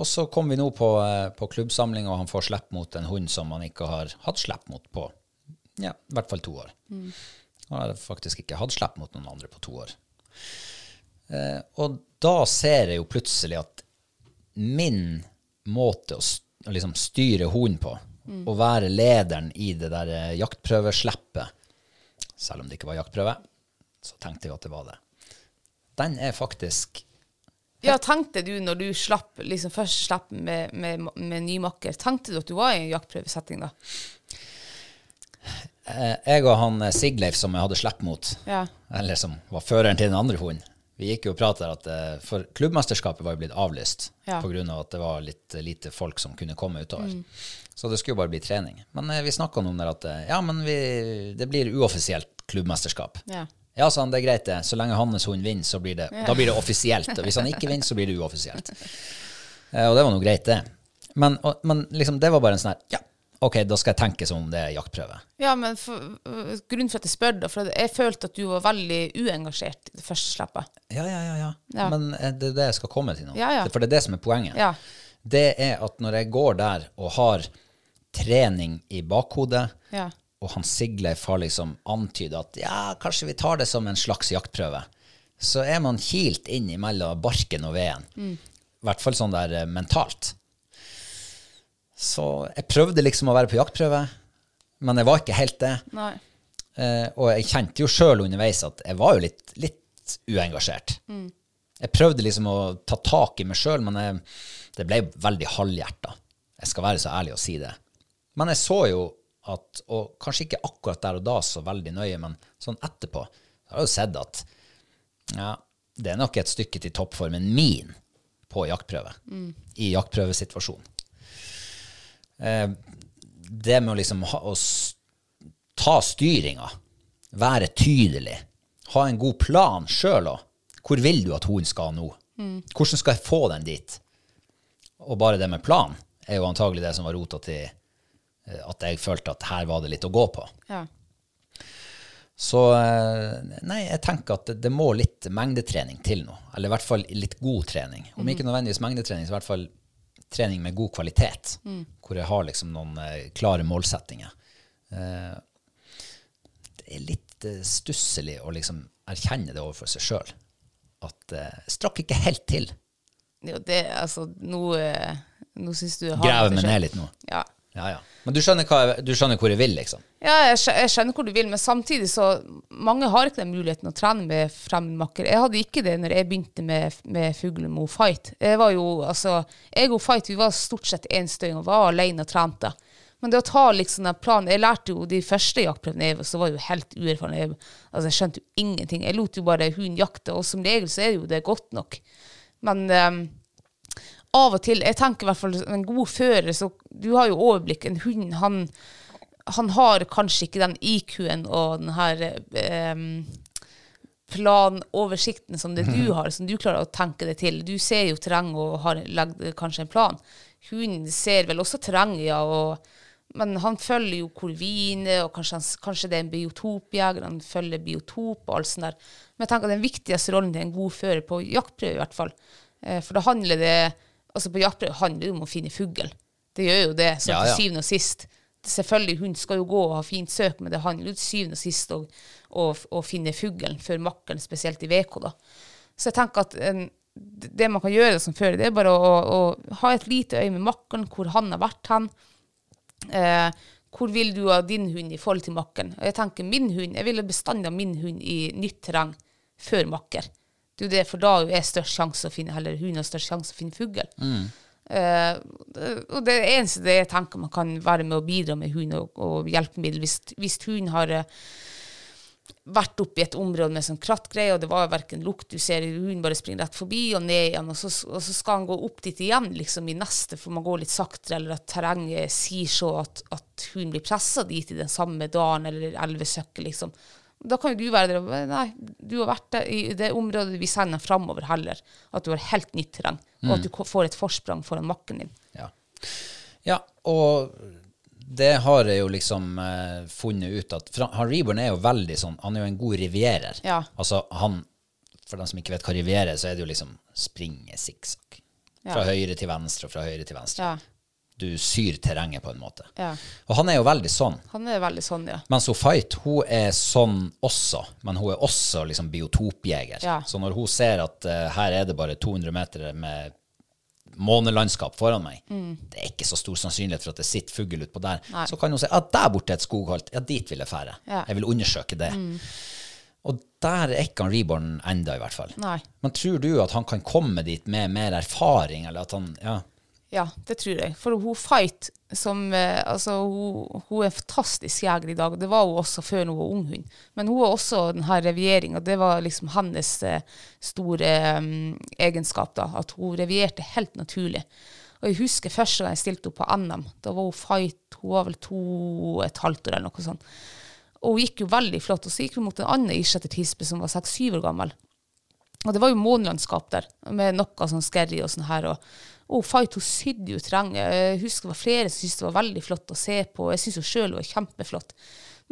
Og så kom vi nå på, eh, på klubbsamling, og han får slipp mot en hund som han ikke har hatt slipp mot på ja, i hvert fall to år. Han har faktisk ikke hatt slipp mot noen andre på to år. Eh, og da ser jeg jo plutselig at min måte å, st- å liksom styre hunden på, å være lederen i det der eh, jaktprøveslippet, selv om det ikke var jaktprøve, så tenkte jeg at det var det. Den er faktisk Ja, tenkte du når du slapp, liksom først slapp med, med, med ny makker, tenkte du at du var i en jaktprøvesetting da? Eh, Jeg og han eh, Sigleif som jeg hadde slipp mot, Ja. eller som var føreren til den andre hunden, vi gikk jo og pratet at eh, For klubbmesterskapet var jo blitt avlyst Ja. på grunn av at det var litt lite folk som kunne komme utover. Så det skulle jo bare bli trening. Men vi snakka om det at ja, men vi, det blir uoffisielt klubbmesterskap. Ja. Ja, sa han, det er greit det. Så lenge hans hund vinner, så blir det, da blir det offisielt. Og hvis han ikke vinner, så blir det uoffisielt. Og det var nå greit, det. Men, og, men liksom, det var bare en sånn her Ja, ok, da skal jeg tenke som om det er jaktprøve. Ja, men for, øh, grunnen for at jeg spør, da, for jeg følte at du var veldig uengasjert i det første slippet. Ja, ja, ja. ja. Ja. Men eh, det er det jeg skal komme til nå. Ja, ja. For det er det som er poenget. Ja. Det er at når jeg går der og har trening i bakhodet, og han Sigleif har liksom antydet at ja, kanskje vi tar det som en slags jaktprøve, så er man kilt inn mellom barken og veden. Mm. I hvert fall sånn der eh, mentalt. Så jeg prøvde liksom å være på jaktprøve, men jeg var ikke helt det. Eh, og jeg kjente jo sjøl underveis at jeg var jo litt, litt uengasjert. Jeg prøvde liksom å ta tak i meg sjøl, men jeg, det ble veldig halvhjerta. Jeg skal være så ærlig å si det. Men jeg så jo at, og kanskje ikke akkurat der og da så veldig nøye, men sånn etterpå, jeg har jo sett at ja, det er nok et stykke til toppformen min på jaktprøve. I jaktprøvesituasjonen. Eh, det med å liksom ha, å ta styringa, være tydelig, ha en god plan sjøl òg. Hvor vil du at hunden skal nå? Hvordan skal jeg få den dit? Og bare det med plan er jo antagelig det som var rota til eh, at jeg følte at her var det litt å gå på. Ja. Så eh, nei, jeg tenker at det, det må litt mengdetrening til nå. Eller i hvert fall litt god trening. Om ikke nødvendigvis mengdetrening, så i hvert fall trening med god kvalitet. Hvor jeg har liksom noen eh, klare målsettinger. Eh, det er litt eh, stusslig å liksom erkjenne det overfor seg sjøl. At eh, strakk ikke helt til. Jo, det, altså, nå, nå syns du jeg har Graver meg ned litt nå. Ja. Ja, ja. Men du skjønner, hva du skjønner hvor jeg vil, liksom? Ja, jeg, skjø- jeg skjønner hvor du vil, men samtidig så Mange har ikke den muligheten å trene med fremmedmakker. Jeg hadde ikke det når jeg begynte med, med Fuglemo Fight. Jeg var jo, altså, jeg og Fight vi var stort sett enstøing og var alene og trente. Men det å ta liksom den planen Jeg lærte jo de første jaktprøvene jeg så var jeg jo helt uerfaren. Jeg, altså, jeg skjønte jo ingenting. Jeg lot jo bare hunden jakte, og som regel så er jo det godt nok. Men ehm, av og til Jeg tenker i hvert fall en god fører, så du har jo overblikk. En hund, han, han har kanskje ikke den IQ-en og den her eh, planoversikten som det du har, som du klarer å tenke det til. Du ser jo terrenget og har lagd kanskje en plan. Hunden ser vel også terrenget, ja, og, men han følger jo hvor og kanskje, han, kanskje det er en biotopjeger, han følger biotop og alt sånt der. Men jeg tenker at den viktigste rollen til en god fører på jaktprøve, i hvert fall, eh, for da handler det altså på jaktprøve handler det om å finne fugl. Det gjør jo det, så Ja, til syvende og sist. Selvfølgelig, hun skal jo gå og ha fint søk, men det handler jo til syvende og sist om å, å finne fuglen før makkeren, spesielt i VK. da. Så jeg tenker at en, det man kan gjøre som fører, det er bare å, å ha et lite øye med makkeren, hvor han har vært hen. Eh, hvor vil du ha din hund i forhold til makkeren? Jeg tenker min hund, jeg ville bestandig ha min hund i nytt terreng før makker. Det er jo det, for da er størst sjanse å finne, eller hun har størst sjanse å finne fugl. Eh, og det eneste det jeg tenker man kan være med å bidra med hund og, og hjelpemiddel, hvis, hvis hunden har uh, vært oppe i et område med sånn krattgreie, og det var verken lukt du ser, hunden bare springer rett forbi og ned igjen, og så, og så skal han gå opp dit igjen liksom i neste, for man går litt saktere, eller at terrenget sier så at, at hunden blir pressa dit i den samme dalen eller elvesøkket, liksom. Da kan jo du være der og Nei, du har vært der i det området vi sender framover heller. At du har helt nytt terreng, og at du får et forsprang foran makken din. Ja. ja, og det har jeg jo liksom eh, funnet ut at fra, han Reborn er jo veldig sånn Han er jo en god rivierer. Ja. Altså han For dem som ikke vet hva rivierer, er, så er det jo liksom springe sikksakk. Fra Ja. høyre til venstre og fra høyre til venstre. Ja. Du syr terrenget på en måte. Ja. Og han er jo veldig sånn. Han er veldig sånn, ja. Mens hun Fight hun er sånn også, men hun er også liksom biotopjeger. Ja. Så når hun ser at uh, her er det bare 200 meter med månelandskap foran meg, det er ikke så stor sannsynlighet for at det sitter fugl utpå der, Nei. så kan hun si at der borte er et skogholt, ja, dit vil jeg fære. Ja. Jeg vil undersøke det. Og der er ikke han Reborn enda, i hvert fall. Nei. Men tror du at han kan komme dit med mer erfaring, eller at han Ja. Ja, det tror jeg. For hun Fight, som eh, Altså, hun, hun er en fantastisk jeger i dag. Det var hun også før hun var ung hund. Men hun var også den her revieringa. Det var liksom hennes eh, store um, egenskap, da. At hun revierte helt naturlig. Og jeg husker første gang jeg stilte henne på NM. Da var hun Fight Hun var vel to og et halvt år eller noe sånt. Og hun gikk jo veldig flott. Og så gikk hun mot en annen isjettertispe som var seks-syv år gammel. Og det var jo månelandskap der, med noe sånn skerry og sånn her. Og, og Fight hun sydde jo terrenget. Jeg husker det var flere som syntes det var veldig flott å se på. Jeg syns hun sjøl var kjempeflott.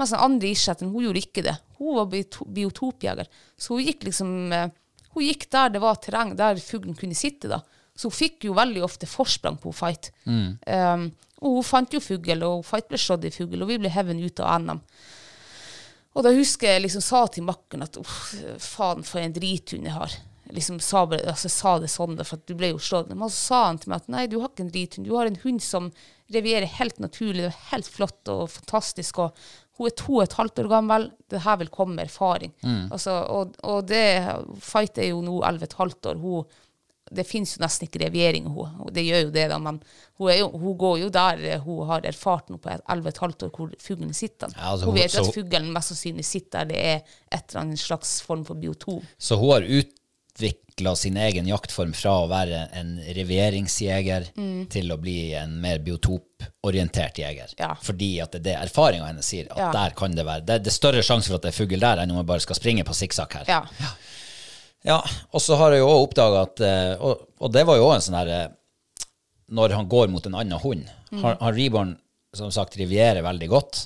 Mens den andre isjetten, hun gjorde ikke det. Hun var bioto- biotopjeger. Så hun gikk liksom eh, Hun gikk der det var terreng, der fuglen kunne sitte, da. Så hun fikk jo veldig ofte forsprang på Fight. Um, og hun fant jo fugl, og Fight ble slått i fugl, og vi ble hevet ut av NM. Og da husker jeg liksom sa til makkeren at uff, faen for en drithund jeg har. Liksom sa, altså, sa det sånn, for at du ble jo slått. Men så sa han til meg at nei, du har ikke en drithund. Du har en hund som revierer helt naturlig. Det er helt flott og fantastisk. Og hun er to og et halvt år gammel. Det her vil komme med erfaring. Altså, og, og det Fight er jo nå elleve og et halvt år. Hun det finnes jo nesten ikke reviering, hun. og det gjør jo det, da, men hun, jo, hun går jo der eh, hun har erfart noe på 11,5 år hvor fuglen sitter. Ja, altså, hun hun- vet så- at fuglen mest sannsynlig sitter der det er et eller annet slags form for biotom. Så hun har utvikla sin egen jaktform fra å være en revieringsjeger til å bli en mer biotoporientert jeger. Ja. Fordi at det er det erfaringa hennes sier, at Ja. der kan det være. Det, det er større sjanse for at det er fugl der, enn om jeg bare skal springe på sikksakk her. Ja. Ja, og så har jeg jo òg oppdaga at eh, og, og det var jo òg en sånn her eh, Når han går mot en annen hund Han, han Reborn, som sagt, rivierer veldig godt,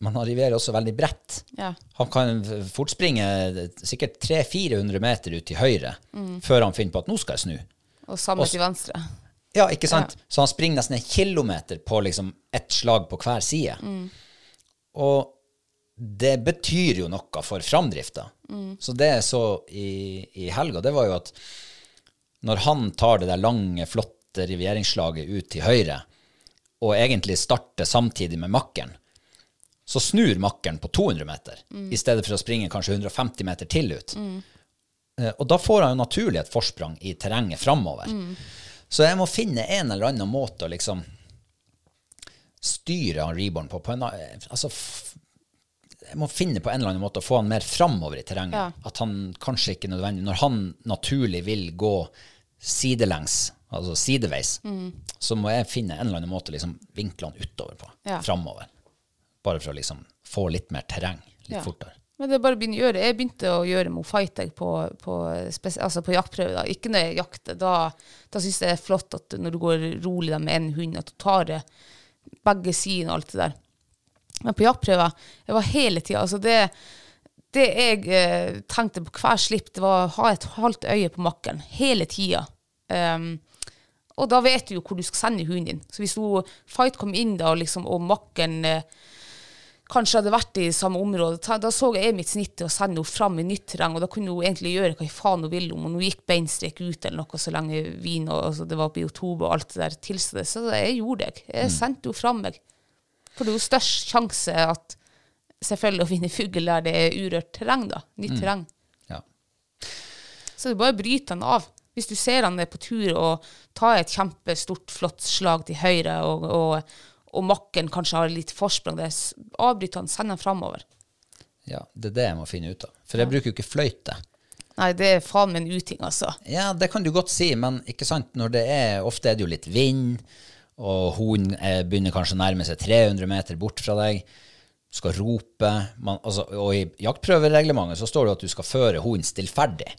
men arriverer også veldig bredt. Ja. Han kan fortspringe fort springe sikkert 300-400 meter ut til høyre før han finner på at nå skal jeg snu. Og samme til venstre. Ja, ikke sant? Så han springer nesten en kilometer på liksom ett slag på hver side. Og det betyr jo noe for framdrifta. Så det jeg så i, i helga, det var jo at når han tar det der lange, flotte rivieringsslaget ut til høyre, og egentlig starter samtidig med makkeren, så snur makkeren på 200 meter, i stedet for å springe kanskje 150 meter til ut. Mm. Og da får han jo naturlig et forsprang i terrenget framover. Så jeg må finne en eller annen måte å liksom styre han Reborn på. på en, altså, jeg må finne på en eller annen måte å få han mer framover i terrenget. Ja. At han kanskje ikke nødvendig Når han naturlig vil gå sidelengs, altså sideveis, så må jeg finne en eller annen måte å liksom vinkle han utover på. Ja. Framover. Bare for å liksom få litt mer terreng litt Ja. fortere. Men det er bare å begynne å gjøre. Jeg begynte å gjøre Mo Fighter på, på, altså på jaktprøve. Da. Ikke når jeg jakter. Da, da syns jeg det er flott at når du går rolig med en hund, at du tar det begge sidene og alt det der. Men på jaktprøver jeg var hele tida altså det, det jeg eh, tenkte på hver slipp, det var å ha et halvt øye på makkeren hele tida. Um, og da vet du jo hvor du skal sende hunden din. Så hvis hun fight kom inn da, liksom, og makkeren eh, kanskje hadde vært i samme område, da så jeg mitt snitt til å sende henne fram i nytt terreng, og da kunne hun egentlig gjøre hva faen hun ville om hun gikk beinstrek ut eller noe, så lenge vin og altså, det var biotop og alt det der tilsa det. Så jeg gjorde det. Jeg sendte henne fram meg. For det er jo størst sjanse at selvfølgelig å finne fugl der det er urørt terreng, da. Nytt terreng. Ja. Så er bare bryte den av. Hvis du ser han er på tur og tar et kjempestort, flott slag til høyre, og, og, og makken kanskje har litt forsprang det avbryter han, sender han framover. Ja, det er det jeg må finne ut av. For jeg bruker jo ikke fløyte. Nei, det er faen min uting, altså. Ja, det kan du godt si, men ikke sant, når det er, ofte er det jo litt vind, og hunden eh, begynner kanskje å nærme seg 300 meter bort fra deg, du skal rope, man, altså, og i jaktprøvereglementet så står det at du skal føre hunden stillferdig.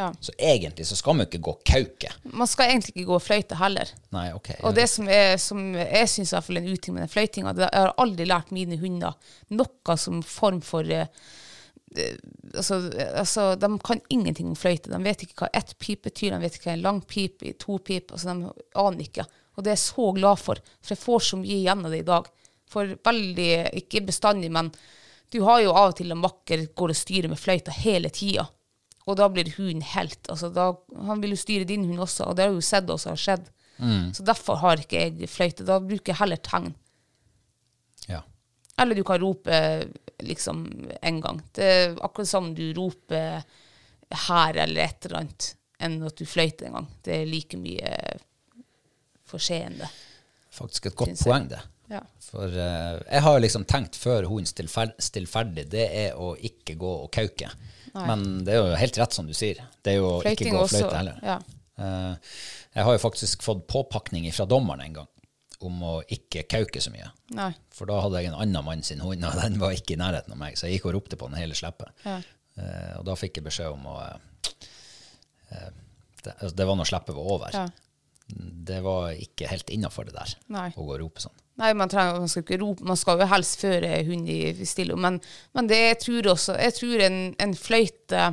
Ja. Så egentlig så skal man ikke gå kauke. Man skal egentlig ikke gå fløyte heller. Nei, ok. Og det som, er, som jeg syns er en uting med den fløytinga, jeg har aldri lært mine hunder noe som form for eh, eh, altså, altså, De kan ingenting om fløyte. De vet ikke hva ett pip betyr, de vet ikke hva en lang pip er, to pip altså, De aner ikke. Og det er jeg så glad for, for jeg får så mye igjen av det i dag. For veldig, ikke bestandig, men du har jo av og til en makker går og styrer med fløyta hele tida. Og da blir hunden helt. Altså da, han vil jo styre din hund også, og det har jo sett også har skjedd. Så derfor har ikke jeg fløyte. Da bruker jeg heller tegn. Ja. Eller du kan rope liksom en gang. Det er akkurat som du roper her eller et eller annet, enn at du fløyter en gang. Det er like mye forseende. Faktisk et godt poeng, det. Ja. For uh, jeg har liksom tenkt før hunden stillfer stillferdig, det er å ikke gå og kauke. Men det er jo helt rett som du sier. Det er jo Fløyting ikke gå og fløyte heller. ja. Eh, jeg har jo faktisk fått påpakning fra dommeren en gang om å ikke kauke så mye. Nei. For da hadde jeg en annen mann sin hund, og den var ikke i nærheten av meg, så jeg gikk og ropte på den hele sleppet. Ja. Eh, og da fikk jeg beskjed om å eh, det, altså, det var når sleppet var over. Ja. Det var ikke helt innafor det der, Nei. å gå og rope sånn. Nei, man, trenger, man skal ikke rope, man skal jo helst føre hund i stille. Men, men det jeg tror også Jeg tror en, en fløyte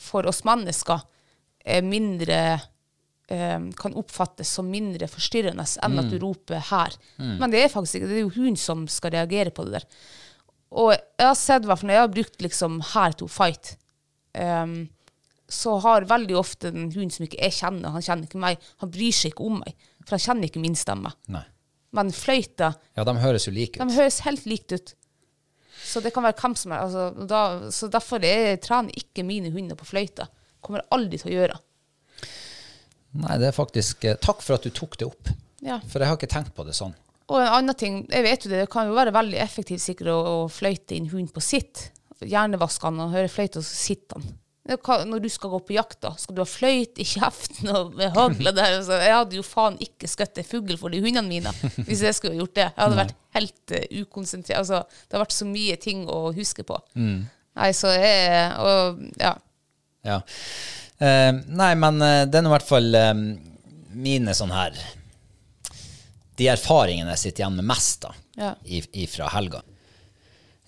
for oss mennesker er mindre eh, kan oppfattes som mindre forstyrrende enn at du roper her. Men det er faktisk ikke det. er jo hun som skal reagere på det der. Og jeg har sett, hva, hvert når jeg har brukt liksom her to fight, um, så har veldig ofte den hunden som ikke jeg kjenner, han kjenner ikke meg, han bryr seg ikke om meg. For han kjenner ikke min stemme. Nei. Men fløyta, Ja, de høres jo like de høres helt likt ut. Så det kan være hvem som er. Altså, da, så derfor er trener ikke mine hunder på fløyta. Kommer aldri til å gjøre. Nei, det er faktisk eh, Takk for at du tok det opp. Ja. For jeg har ikke tenkt på det sånn. Og en annen ting, jeg vet jo det, det kan jo være veldig effektivt sikkert å, å fløyte inn hund på sitt. Hjernevaske han og høre fløyte, og så sitter han. Når du skal gå på jakt, da, skal du ha fløyt i kjeften og med hagle der. Så jeg hadde jo faen ikke skutt en fugl for de hundene mine hvis jeg skulle gjort det. Jeg hadde vært helt uh, ukonsentrert. Altså, det har vært så mye ting å huske på. Nei, så jeg Og ja. Ja. Eh, nei, men eh, det er i hvert fall eh, mine sånn her De erfaringene jeg sitter igjen med mest da, Ja. i- ifra helga.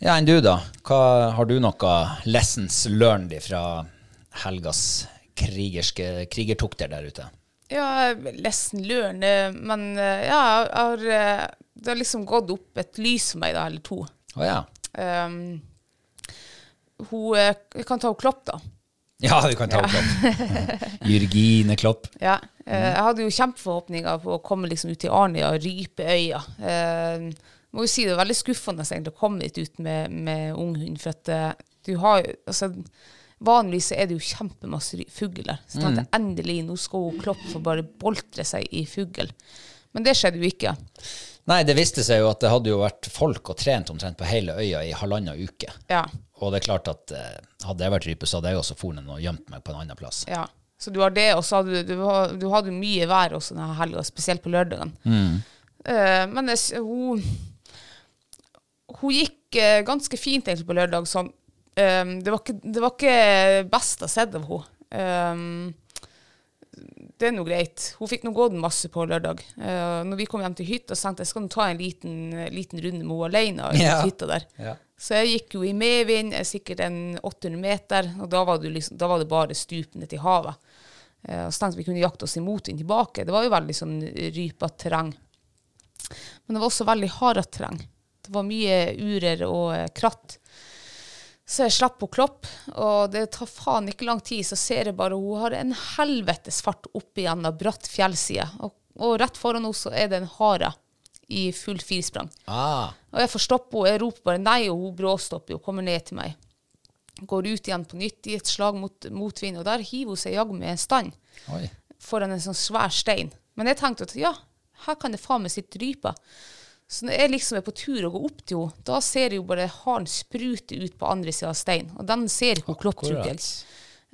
Ja, enn du, da? Hva, har du noe lessons learned fra helgas krigerske krigertukter der ute? Ja, lesson learn, eh, men ja, har, det har liksom gått opp et lys for meg, da, eller to. Oh, ja. Um, hun kan ta henne Klopp, da. Ja, du kan ta opp Klopp. Jørgine Klopp. Ja. eh, jeg hadde jo kjempeforhåpninger på å komme liksom ut til Arnia og rype øya. Uh, må jo si det er veldig skuffende egentlig å komme litt ut med, med unghund, for at eh, du har jo altså, Vanligvis er det jo kjempemasse fugl der. Så tenkte mm. endelig, nå skal hun kloppe få bare boltre seg i fugl. Men det skjedde jo ikke. Nei, det viste seg jo at det hadde jo vært folk og trent omtrent på hele øya i halvannen uke. Ja. Og det er klart at eh, hadde jeg vært rype, så hadde jeg også fornet og gjemt meg på en annen plass. Ja. Så du har det, og så hadde du, du, du hadde mye vær også denne helga, spesielt på lørdagen. Eh, men det, hun, hun gikk eh, ganske fint egentlig på lørdag. Sånn. Um, det, var ikke, det var ikke best å sett av henne. Um, det er nå greit. Hun fikk nå gått masse på lørdag. Uh, når vi kom hjem til hytta, tenkte jeg skal nå ta en liten, liten runde med henne alene. i Ja. hytta der. Ja. Så jeg gikk jo i medvind, sikkert en 800 meter, og da var det, liksom, da var det bare stupende til havet. Uh, så tenkte vi kunne jakte oss imot inn tilbake. Det var jo veldig sånn rypete terreng. Men det var også veldig hardt terreng. Det var mye urer og eh, kratt. Så jeg slapp på klopp, og det tar faen ikke lang tid, så ser jeg bare hun har en helvetes fart opp igjen av bratt fjellside. Og, og rett foran henne så er det en hare i full firsprang. Ah, Og jeg får stoppe henne, jeg roper bare nei, og hun bråstopper og kommer ned til meg. Går ut igjen på nytt i et slag mot motvind, og der hiver hun seg jaggu med en stand Oi. foran en sånn svær stein. Men jeg tenkte at ja, her kan det faen meg sitte ryper. Så når jeg liksom er på tur og går opp til henne, da ser jeg jo bare haren sprute ut på andre sida av steinen. Og den ser ikke hun klopptrukkel.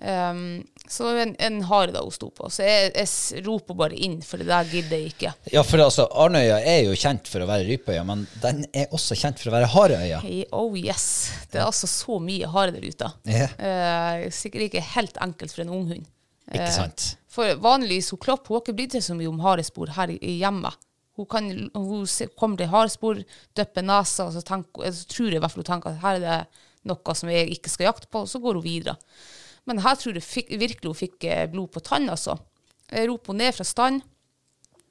Um, så det var en, en hare da hun sto på. Så jeg, jeg roper bare inn, for det der gidder jeg ikke. Ja, for altså, Arnøya er jo kjent for å være rypeøya, men den er også kjent for å være hareøya. Hey, oh yes. Det er altså så mye hare der ute. Yeah. Uh, sikkert ikke helt enkelt for en unghund. Ikke sant. sant? For vanligvis hun Klopp hun har ikke brydd seg så mye om harespor her hjemme, i hjemmet. Hun, kan, hun kommer til hardspor, dypper nesa, og så, tenker, så tror jeg i hvert fall hun tenker at her er det noe som jeg ikke skal jakte på, og så går hun videre. Men her tror jeg fikk, virkelig hun fikk eh, blod på tann, altså. Jeg roper henne ned fra stand.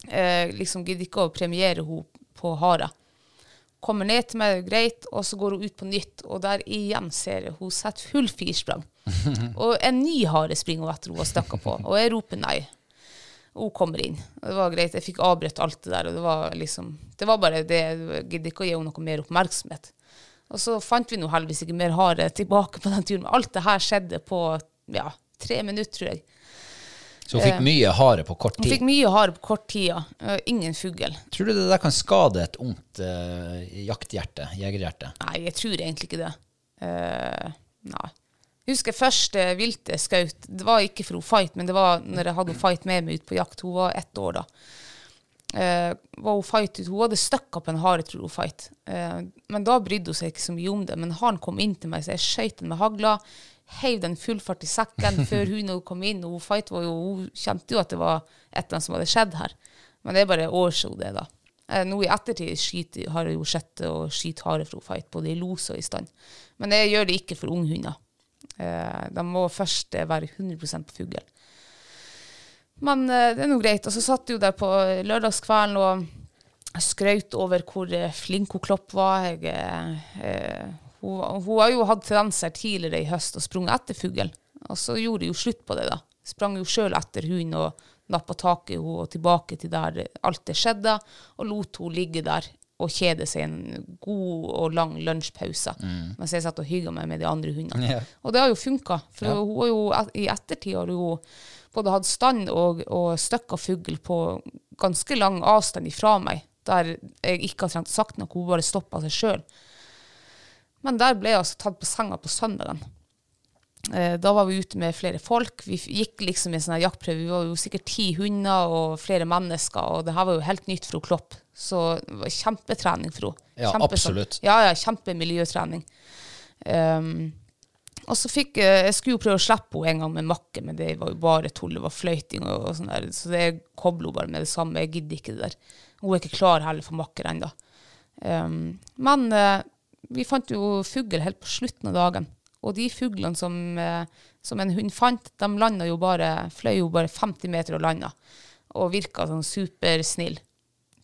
Eh, liksom gidder ikke å premiere henne på hare. Kommer ned til meg, greit, og så går hun ut på nytt, og der igjen ser jeg hun setter full firsprang. og en ny hare springer hun etter hun har stukket på, og jeg roper nei. Hun kommer inn. Og det var greit, jeg fikk avbrutt alt det der, og det var liksom Det var bare det, jeg gidder ikke å gi henne noe mer oppmerksomhet. Og så fant vi nå heldigvis ikke mer hare tilbake på den turen, men alt det her skjedde på ja, tre minutter, tror jeg. Så hun fikk mye hare på kort tid? Hun fikk mye hare på kort tid, ja. Eh, Ingen fugl. Tror du det der kan skade et ungt uh, jakthjerte, jegerhjerte? Nei, jeg tror egentlig ikke det. Uh, nei. Husker første vilte skaut. Det var ikke for hun fight, men det var når jeg hadde hun fight med meg ut på jakt. Hun var ett år da. Uh, var hun fight ut. Hun hadde støkka på en hare, tror hun fight. Uh, men da brydde hun seg ikke så mye om det. Men haren kom inn til meg, så jeg skjøt den med hagla. Heiv den full fart i sekken før hun når hun kom inn. Og hun fight var jo, hun kjente jo at det var et eller annet som hadde skjedd her. Men det er bare årså det, da. Uh, nå i ettertid skyter, har jeg jo sett å skyte hare fra fight, både i los og i stand. Men jeg gjør det ikke for unghunder. Eh, de må først eh, være 100 på fugl. Men eh, det er nå greit. Og så satt jeg der på lørdagskvelden og skrøt over hvor eh, flink hun Klopp var. Jeg, eh, eh, hun, hun har jo hatt tendenser tidligere i høst og sprunget etter fugl. Og så gjorde jeg jo slutt på det, da. Sprang jo sjøl etter hunden og nappa tak i henne og tilbake til der alt det skjedde, og lot henne ligge der og kjede seg en god og lang lunsjpause mens jeg satt og hygga meg med de andre hundene. Yeah. Og det har jo funka, for hun har jo i ettertid har hun både hatt stand og, og støkka fugl på ganske lang avstand ifra meg, der jeg ikke har trengt sagt noe, hun bare stoppa seg sjøl. Men der ble jeg altså tatt på senga på søndagen. Eh, Da var vi ute med flere folk. Vi gikk liksom i en sånn jaktprøve. Vi var jo sikkert ti hunder og flere mennesker, og det her var jo helt nytt for Klopp. Så det var kjempetrening for henne. Ja, Kjempe- absolutt. Ja, ja, kjempemiljøtrening. Um, og så fikk jeg Jeg skulle jo prøve å slippe henne en gang med makke, men det var jo bare tull. Det var fløyting og, og sånn der. Så det kobler hun bare med det samme. Jeg gidder ikke det der. Hun er ikke klar heller for makker ennå. Um, men uh, vi fant jo fugl helt på slutten av dagen. Og de fuglene som, uh, som en hund fant, de jo bare, fløy jo bare 50 meter og landa. Og virka sånn supersnill.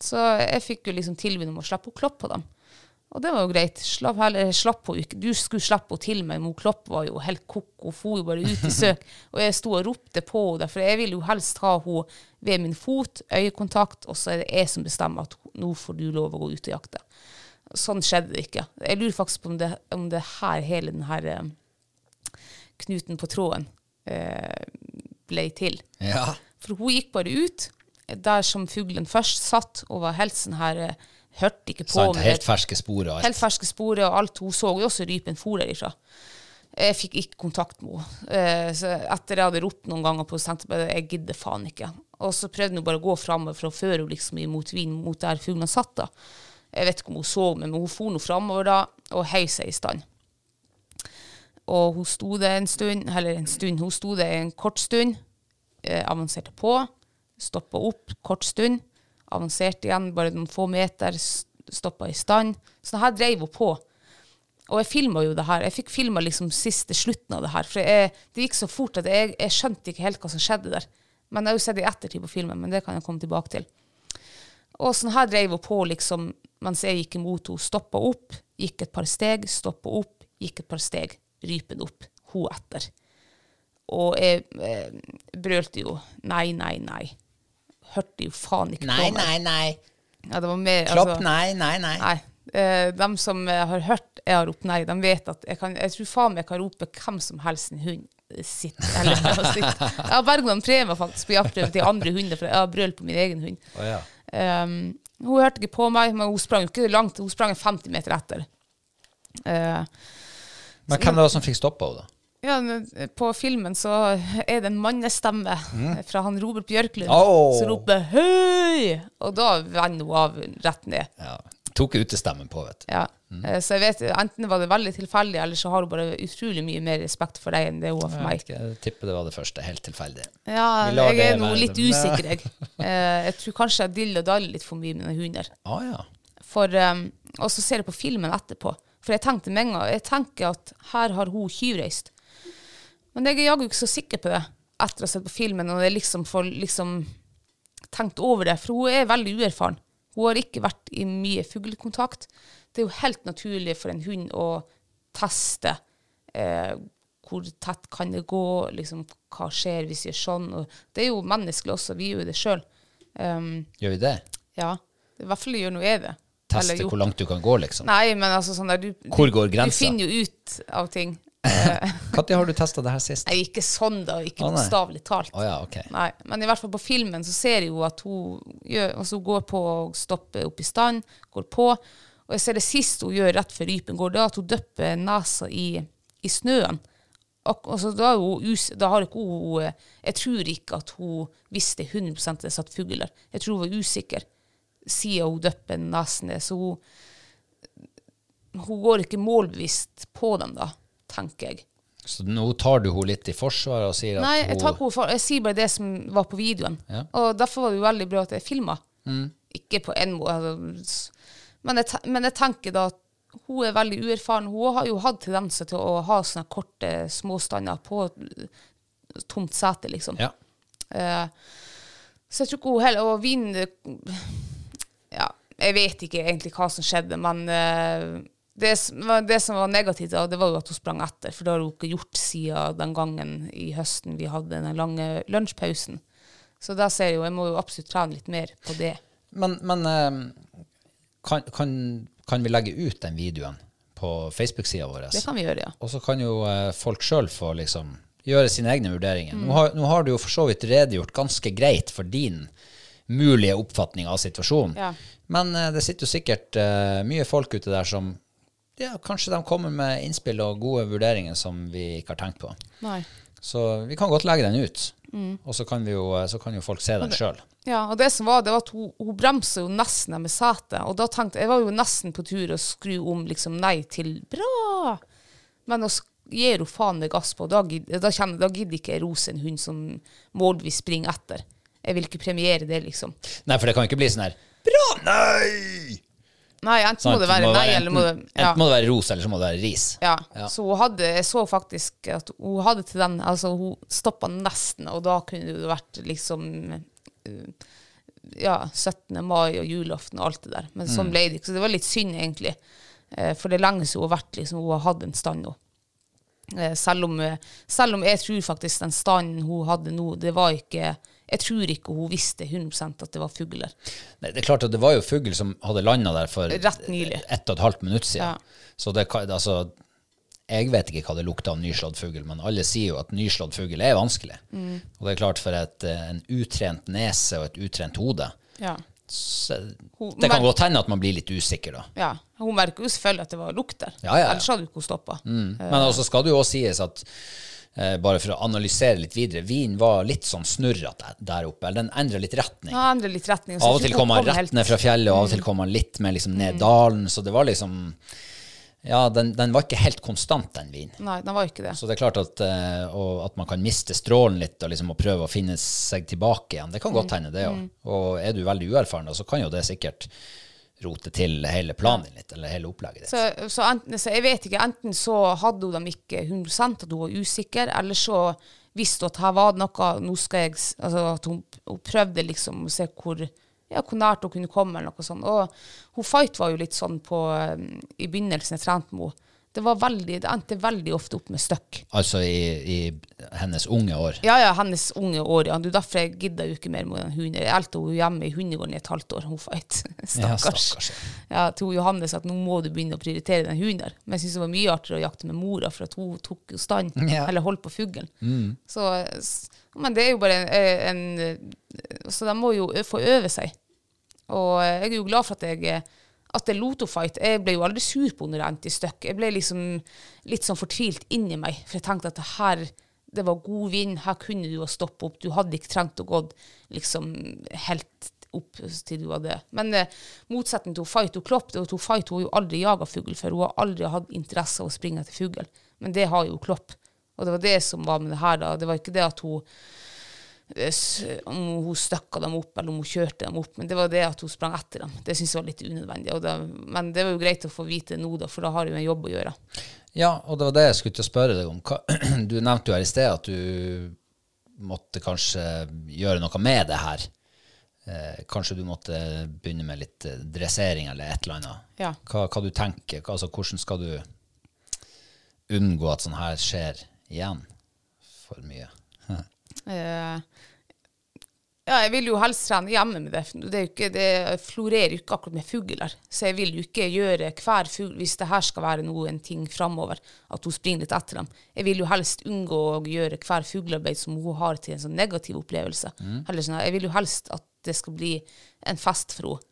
Så jeg fikk jo liksom tilbud om å slippe å kloppe på dem. Og det var jo greit. Slapp heller, slapp hun ikke. Du skulle slippe henne til meg, men Klopp var jo helt koko. Hun for jo bare ut i søk. Og jeg sto og ropte på henne, for jeg ville jo helst ha henne ved min fot, øyekontakt, og så er det jeg som bestemmer at nå får du lov å gå ut og jakte. Sånn skjedde det ikke. Jeg lurer faktisk på om det, om det her, hele den her eh, knuten på tråden eh, ble til. Ja. For hun gikk bare ut, der som fuglen først satt, og var helt sånn her eh, Hørte ikke på Sant, helt ferske spor og alt. Helt ferske spor og alt. Hun så jo også rypen for derifra. Jeg fikk ikke kontakt med henne. Eh, Så etter jeg hadde ropt noen ganger på tenkte jeg gidder faen ikke. Og så prøvde hun bare å gå framover for å føre henne liksom imot vinden, mot der fuglene satt. da. Jeg vet ikke om hun så meg, men hun for nå framover da, og heiv seg i stand. Og hun sto det en stund, eller en stund, hun sto det en kort stund, eh, avanserte på, stoppa opp, kort stund, avanserte igjen, bare noen få meter, stoppa i stand. Så her dreiv hun på. Og jeg filma jo det her. Jeg fikk filma liksom siste slutten av det her. For jeg, det gikk så fort at jeg, jeg skjønte ikke helt hva som skjedde der. Men jeg har jo sett det i ettertid på filmen, men det kan jeg komme tilbake til. Og sånn her dreiv hun på liksom, mens jeg gikk imot henne. Stoppa opp, gikk et par steg, stoppa opp, gikk et par steg. Rypen opp, hun etter. Og jeg eh, brølte jo nei, nei, nei. Hørte jo faen ikke Nei, på meg. nei, nei. Ja, det var mer, Klopp, altså- nei, nei, nei. Nei, Eh, de som eh, har hørt jeg har ropt nei, de vet at jeg kan Jeg tror faen meg jeg kan rope hvem som helst en hund sitt. Eller, sitt. Jeg har Bergland prøver faktisk på jaktprøve til andre hunder, for jeg har brøl på min egen hund. Oh, ja. Um, hun hørte ikke på meg, men hun sprang jo ikke langt. Hun sprang 50 meter etter. Uh, Men hvem var det som fikk stoppa henne, da? Ja, men på filmen så er det en mannestemme fra han Robert Bjørklund oh. som roper 'høy', og da vender hun av rett ned. Ja. Tok utestemmen på, vet du. Ja. Mm. Så jeg vet, enten var det veldig tilfeldig, eller så har hun bare utrolig mye mer respekt for deg enn det hun har for Jeg, meg. vet ikke, jeg tipper det var det første. Helt tilfeldig. Ja, jeg er nå litt usikker, jeg. Eh, Jeg tror kanskje jeg diller og daller litt for mye med den hunder. Ah, ja. For, um, og så ser jeg på filmen etterpå. For jeg tenkte med en gang Jeg tenker at her har hun tjuvreist. Men jeg er jaggu ikke så sikker på det etter å ha sett på filmen og jeg liksom får liksom tenkt over det. For hun er veldig uerfaren. Hun har ikke vært i mye fuglekontakt. Det er jo helt naturlig for en hund å teste eh, hvor tett kan det gå, liksom, hva skjer hvis vi gjør sånn. Og det er jo menneskelig også, vi gjør jo det sjøl. Um, Gjør vi det? ja, i hvert fall gjør nå jeg det. Teste hvor langt du kan gå, liksom? Nei, men altså sånn der, du, Hvor går grensa? du finner jo ut av ting. Når har du testa det her sist? Nei, ikke sånn da, ikke nei. bokstavelig talt. Oh, ja, okay. Nei, men i hvert fall på filmen så ser jeg jo at hun, gjør, altså går på og stopper opp i stand, går på. Og jeg ser det siste hun gjør rett før rypen går, det er at hun døpper nesa i, i snøen. Og, altså, da, hun da har ikke hun eh, Jeg tror ikke at hun visste 100 det satt fugl der. Jeg tror hun var usikker siden hun døpper nesen ned. Så hun, hun går ikke målbevisst på dem, da, tenker jeg. Så nå tar du henne litt i forsvar og sier at Nei, jeg, hun tar henne for, jeg sier bare det som var på videoen. Ja. Og derfor var det jo veldig bra at jeg filma. Ikke på en måte. Altså, men, jeg, men jeg tenker da at hun er veldig uerfaren. Hun har jo hatt tendenser til å ha sånne korte småstander på tomt sete, liksom. Ja. Uh, så jeg tror ikke hun heller Og vinen Ja, jeg vet ikke egentlig hva som skjedde, men eh, det, det som var negativt, da, det var jo at hun sprang etter. For det har hun ikke gjort siden den gangen i høsten vi hadde den lange lunsjpausen. Så da ser jeg jo, jeg må jo absolutt trene litt mer på det. Men, men eh, kan, kan, kan vi legge ut den videoen på Facebook-sida vår? Det kan vi gjøre, ja. Og så kan jo eh, folk sjøl få liksom gjøre sine egne vurderinger. Mm. Nå, har, nå har du jo for så vidt redegjort ganske greit for din mulige oppfatning av situasjonen. Ja. Men eh, det sitter jo sikkert uh, mye folk ute der som ja, kanskje de kommer med innspill og gode vurderinger som vi ikke har tenkt på. Nei. Så vi kan godt legge den ut. Mm. Og så kan, vi jo, eh, så kan jo folk se den sjøl. Ja, og det som var, det var at hun, hun bremsa jo nesten med setet. Og da tenkte jeg, var jo nesten på tur å skru om liksom nei til bra. Men å gir hun faen meg gass på, da, da, kjenner, da gidder ikke jeg rose en hund som målvis springer etter. Jeg vil ikke premiere det, liksom. Nei, for det kan ikke bli sånn her Bra! Nei! Nei, enten Sånn må det være nei, eller må det ja. enten må det være ros, eller så må det være ris. Ja. Ja. Så hun hadde, jeg så faktisk at hun hadde til den Altså, hun stoppa nesten, og da kunne det vært liksom eh, Ja, 17. mai og julaften og alt det der. Men Mm. sånn ble det ikke. Så det var litt synd, egentlig. Eh, For det er lenge siden hun har vært liksom, hun har hatt en stand nå. Eh, Selv om, selv om jeg tror faktisk den standen hun hadde nå, det var ikke Jeg tror ikke hun visste 100 at det var fugler. Nei, det er klart at det var jo fugl som hadde landa der for Rett nylig. ett og et halvt minutt siden. Ja. Så det altså Jeg vet ikke hva det lukta av nyslått fugl, men alle sier jo at nyslått fugl er vanskelig. Mm. Og det er klart for et, eh, en utrent nese og et utrent hode Ja. så, Det kan godt hende at man blir litt usikker da. ja. Hun merker jo selvfølgelig at det var lukt der. Ja, ja. Ellers hadde hun ikke stoppa. Men også skal det jo også sies at eh, bare for å analysere litt videre, vin var litt sånn snurrete der oppe. Eller den endra litt retning. Ja, litt retning. Av og til kom han rett ned fra fjellet, og av og til kom han litt mer liksom ned dalen. Så det var liksom Ja, den, den var ikke helt konstant, den vinen. Nei, den var ikke det. Så det er klart at, uh, at man kan miste strålen litt og liksom prøve å finne seg tilbake igjen. Det kan godt hende, det òg. Og er du veldig uerfaren, da, så kan jo det sikkert rote til hele planen litt, eller hele opplegget ditt. Så, så, enten, så jeg vet ikke, enten så hadde hun dem ikke 100 at hun var usikker, eller så visste hun at her var det noe, nå skal jeg, altså at hun, hun prøvde liksom å se hvor, ja, hvor nært hun kunne komme, eller noe sånt. Og hun Fight var jo litt sånn på, um, i begynnelsen jeg trente med henne. Det var veldig, det endte veldig ofte opp med støkk. Altså i, i hennes unge år. Ja, ja, hennes unge år. Ja. Du, derfor jeg gidda jo ikke mer med den hunden. Jeg elte henne hjemme i hundegården i et halvt år. Hun feit. Ja, Stakkars. stakkars, Ja, til Johannes at nå må du begynne å prioritere den hunden. Men jeg syns det var mye artigere å jakte med mora, for at hun tok jo stand, Ja. eller holdt på fuglen. Så, men det er jo bare en, en Så de må jo få øve seg. Og jeg er jo glad for at jeg at det er Loto-fight. Jeg ble jo aldri sur på når jeg endte i stykk. Jeg ble liksom litt sånn fortvilt inni meg, for jeg tenkte at det her det var god vind, her kunne du ha stoppet opp. Du hadde ikke trengt å gå liksom helt opp til du hadde Men eh, motsetning til Fight og Klopp, det var to Fight, hun har jo aldri jaga fugl før. Hun har aldri hatt interesse av å springe etter fugl. Men det har jo Klopp. Og det var det som var med det her, da. Det var ikke det at hun om hun støkka dem opp, eller om hun kjørte dem opp. Men det var det at hun sprang etter dem. Det syntes jeg var litt unødvendig. Og det, men det var jo greit å få vite nå, da, for da har hun en jobb å gjøre. Ja, og det var det jeg skulle til å spørre deg om. Du nevnte jo her i sted at du måtte kanskje gjøre noe med det her. Eh, kanskje du måtte begynne med litt eh, dressering eller et eller annet. Ja. Hva, hva du tenker, altså hvordan skal du unngå at sånn her skjer igjen for mye? Eh, ja, jeg vil jo helst trene hjemme med det. Det, ikke, det florerer jo ikke akkurat med fugler. Så jeg vil jo ikke gjøre hver fugl, hvis det her skal være noe, en ting framover, at hun springer litt etter dem. Jeg vil jo helst unngå å gjøre hver fuglearbeid som hun har til en sånn negativ opplevelse. Heller sånn, jeg vil jo helst at det skal bli en fest for henne.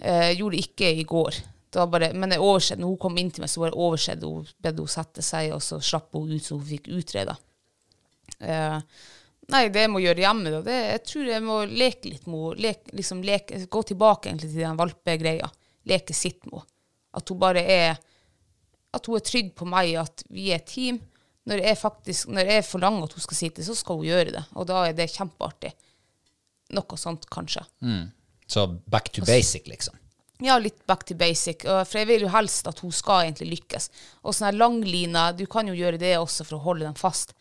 Eh, Jeg gjorde det ikke i går. Bare, men jeg oversett, når hun kom inn til meg, så det oversett. Hun bedde hun sette seg, og så slapp hun ut så hun fikk utreda. Eh, nei, det jeg må gjøre hjemme, da, det, jeg tror jeg må leke litt med henne. Leke, liksom leke, gå tilbake egentlig til den valpegreia. Leke sitt med henne. At hun bare er At hun er trygg på meg, at vi er et team. Når jeg faktisk, når jeg forlanger at hun skal sitte, så skal hun gjøre det. Og da er det kjempeartig. Noe sånt, kanskje. Så back to basic, liksom. Ja, litt back to basic. For jeg vil jo helst at hun skal egentlig lykkes. Og sånne langliner, du kan jo gjøre det også for å holde dem fast.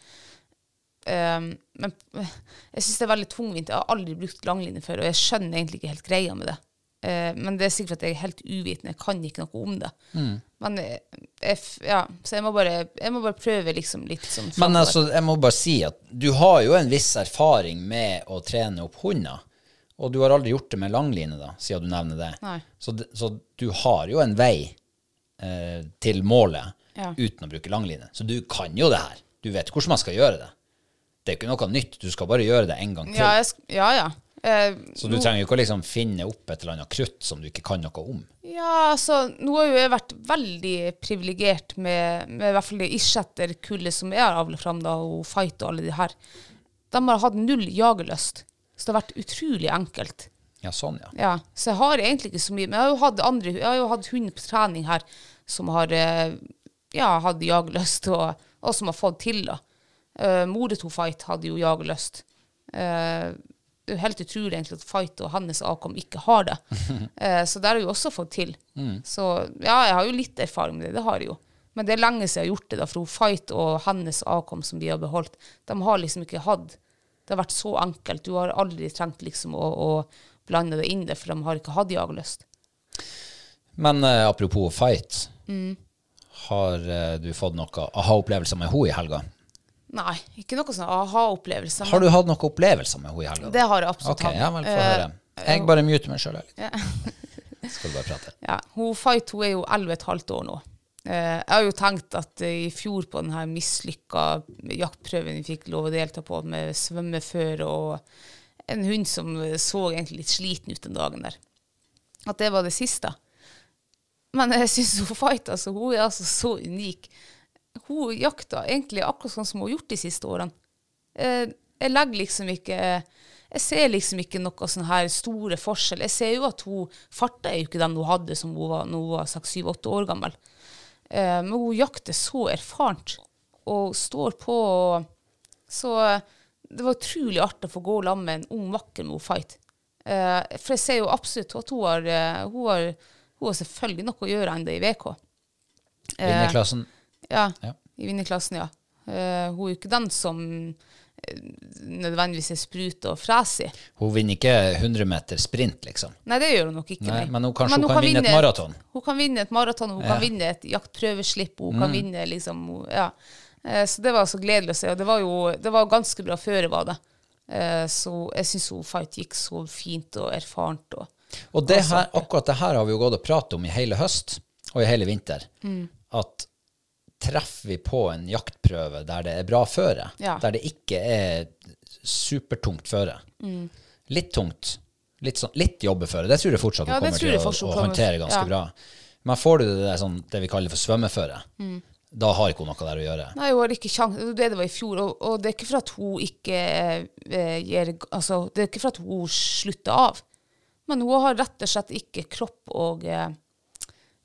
Um, men jeg syns det er veldig tungvint. Jeg har aldri brukt langline før, og jeg skjønner egentlig ikke helt greia med det. Uh, men det er sikkert at jeg er helt uvitende. Jeg kan ikke noe om det. Men eh, jeg, ja, så jeg må bare, jeg må bare prøve liksom litt sånn Men altså, jeg må bare si at du har jo en viss erfaring med å trene opp hunder. Og du har aldri gjort det med langline, da, siden du nevner det. Så, så du har jo en vei eh, til målet Ja. uten å bruke langline. Så du kan jo det her. Du vet hvordan man skal gjøre det. Det er jo ikke noe nytt. Du skal bare gjøre det en gang til. ja, jeg, ja, ja. Eh, Så du trenger jo ikke å liksom finne opp et eller annet krutt som du ikke kan noe om. Ja, altså, nå har jo jeg vært veldig privilegert med, med i hvert fall det Isjetter-kullet som jeg har avlet fram, da, og Fight og alle de her. De har hatt null jagerlyst. Så det har vært utrolig enkelt. Ja, sånn, ja. Ja, så jeg har egentlig ikke så mye. Men jeg har jo hatt andre, jeg har jo hatt hund på trening her som har eh, ja, hatt jagerlyst, og, og som har fått til, da. Uh, Mor to Fight hadde jo jagerlyst. Uh, det er jo helt utrolig egentlig at Fight og hans avkom ikke har det. Uh, så det har jeg jo også fått til. Så ja, jeg har jo litt erfaring med det. Det har jeg jo. Men det er lenge siden jeg har gjort det, da, for Fight og hans avkom som de har beholdt, de har liksom ikke hatt Det har vært så enkelt. Du har aldri trengt liksom å, å blande det inn det, for de har ikke hatt jagerlyst. Men eh, apropos fight. Mm. Har eh, du fått noe aha-opplevelser med henne i helga? Nei, ikke noe sånn aha-opplevelse. Har du hatt noen opplevelser med henne i helga? Det har jeg absolutt Ok, ja vel, få Eh, høre. Jeg bare muter meg sjøl litt. Skal du bare prate. Ja, hun Fight hun er jo 11,5 år nå. Eh, jeg har jo tenkt at eh, i fjor på den her mislykka jaktprøven vi fikk lov å delta på med svømmeføre og en hund som eh, så egentlig litt sliten ut den dagen der, at det var det siste. Men jeg syns hun Fight altså, hun er altså så unik. Hun jakter egentlig akkurat sånn som hun har gjort de siste årene. Eh, jeg legger liksom ikke Jeg ser liksom ikke noe sånn her store forskjell. Jeg ser jo at hun farta er jo ikke den hun hadde som hun var, når hun var 6-7-8 år gammel. Eh, men hun jakter så erfarent og står på og Så eh, det var utrolig artig å få gå sammen med en ung makker med hun Fight. Eh, for jeg ser jo absolutt at hun har, eh, hun har, hun har selvfølgelig noe å gjøre ennå i VK. Vinnerklassen. Ja, Ja. i vinnerklassen, ja. Uh, hun er jo ikke den som nødvendigvis er sprut og frasig. Hun vinner ikke 100 meter sprint, liksom. Nei, det gjør hun nok ikke. Nei, men hun kanskje hun kan vinne et maraton. Hun kan vinne et maraton, hun Ja. Mm. kan vinne et jaktprøveslipp, hun kan vinne liksom Ja. uh, Så det var så gledelig å se. Og det var jo det var ganske bra føre, var det. Uh, Så jeg syns hun fight gikk så fint og erfarent. Og, Og det her, akkurat det her har vi jo gått og pratet om i hele høst og i hele vinter. Mm. At treffer vi på en jaktprøve der det er bra føre, Ja. der det ikke er supertungt føre, Mm. litt tungt, litt, sånn, litt jobbeføre, det tror jeg fortsatt Ja, du kommer til å, å håndtere ganske ja. bra. Men får du det, der, sånn, det vi kaller for svømmeføre, Mm. da har ikke hun noe der å gjøre. Nei, hun har ikke sjans. Det det var i fjor. Og, og det er ikke for at hun ikke eh, gir Altså, det er ikke for at hun slutter av. Men hun har rett og slett ikke kropp og eh,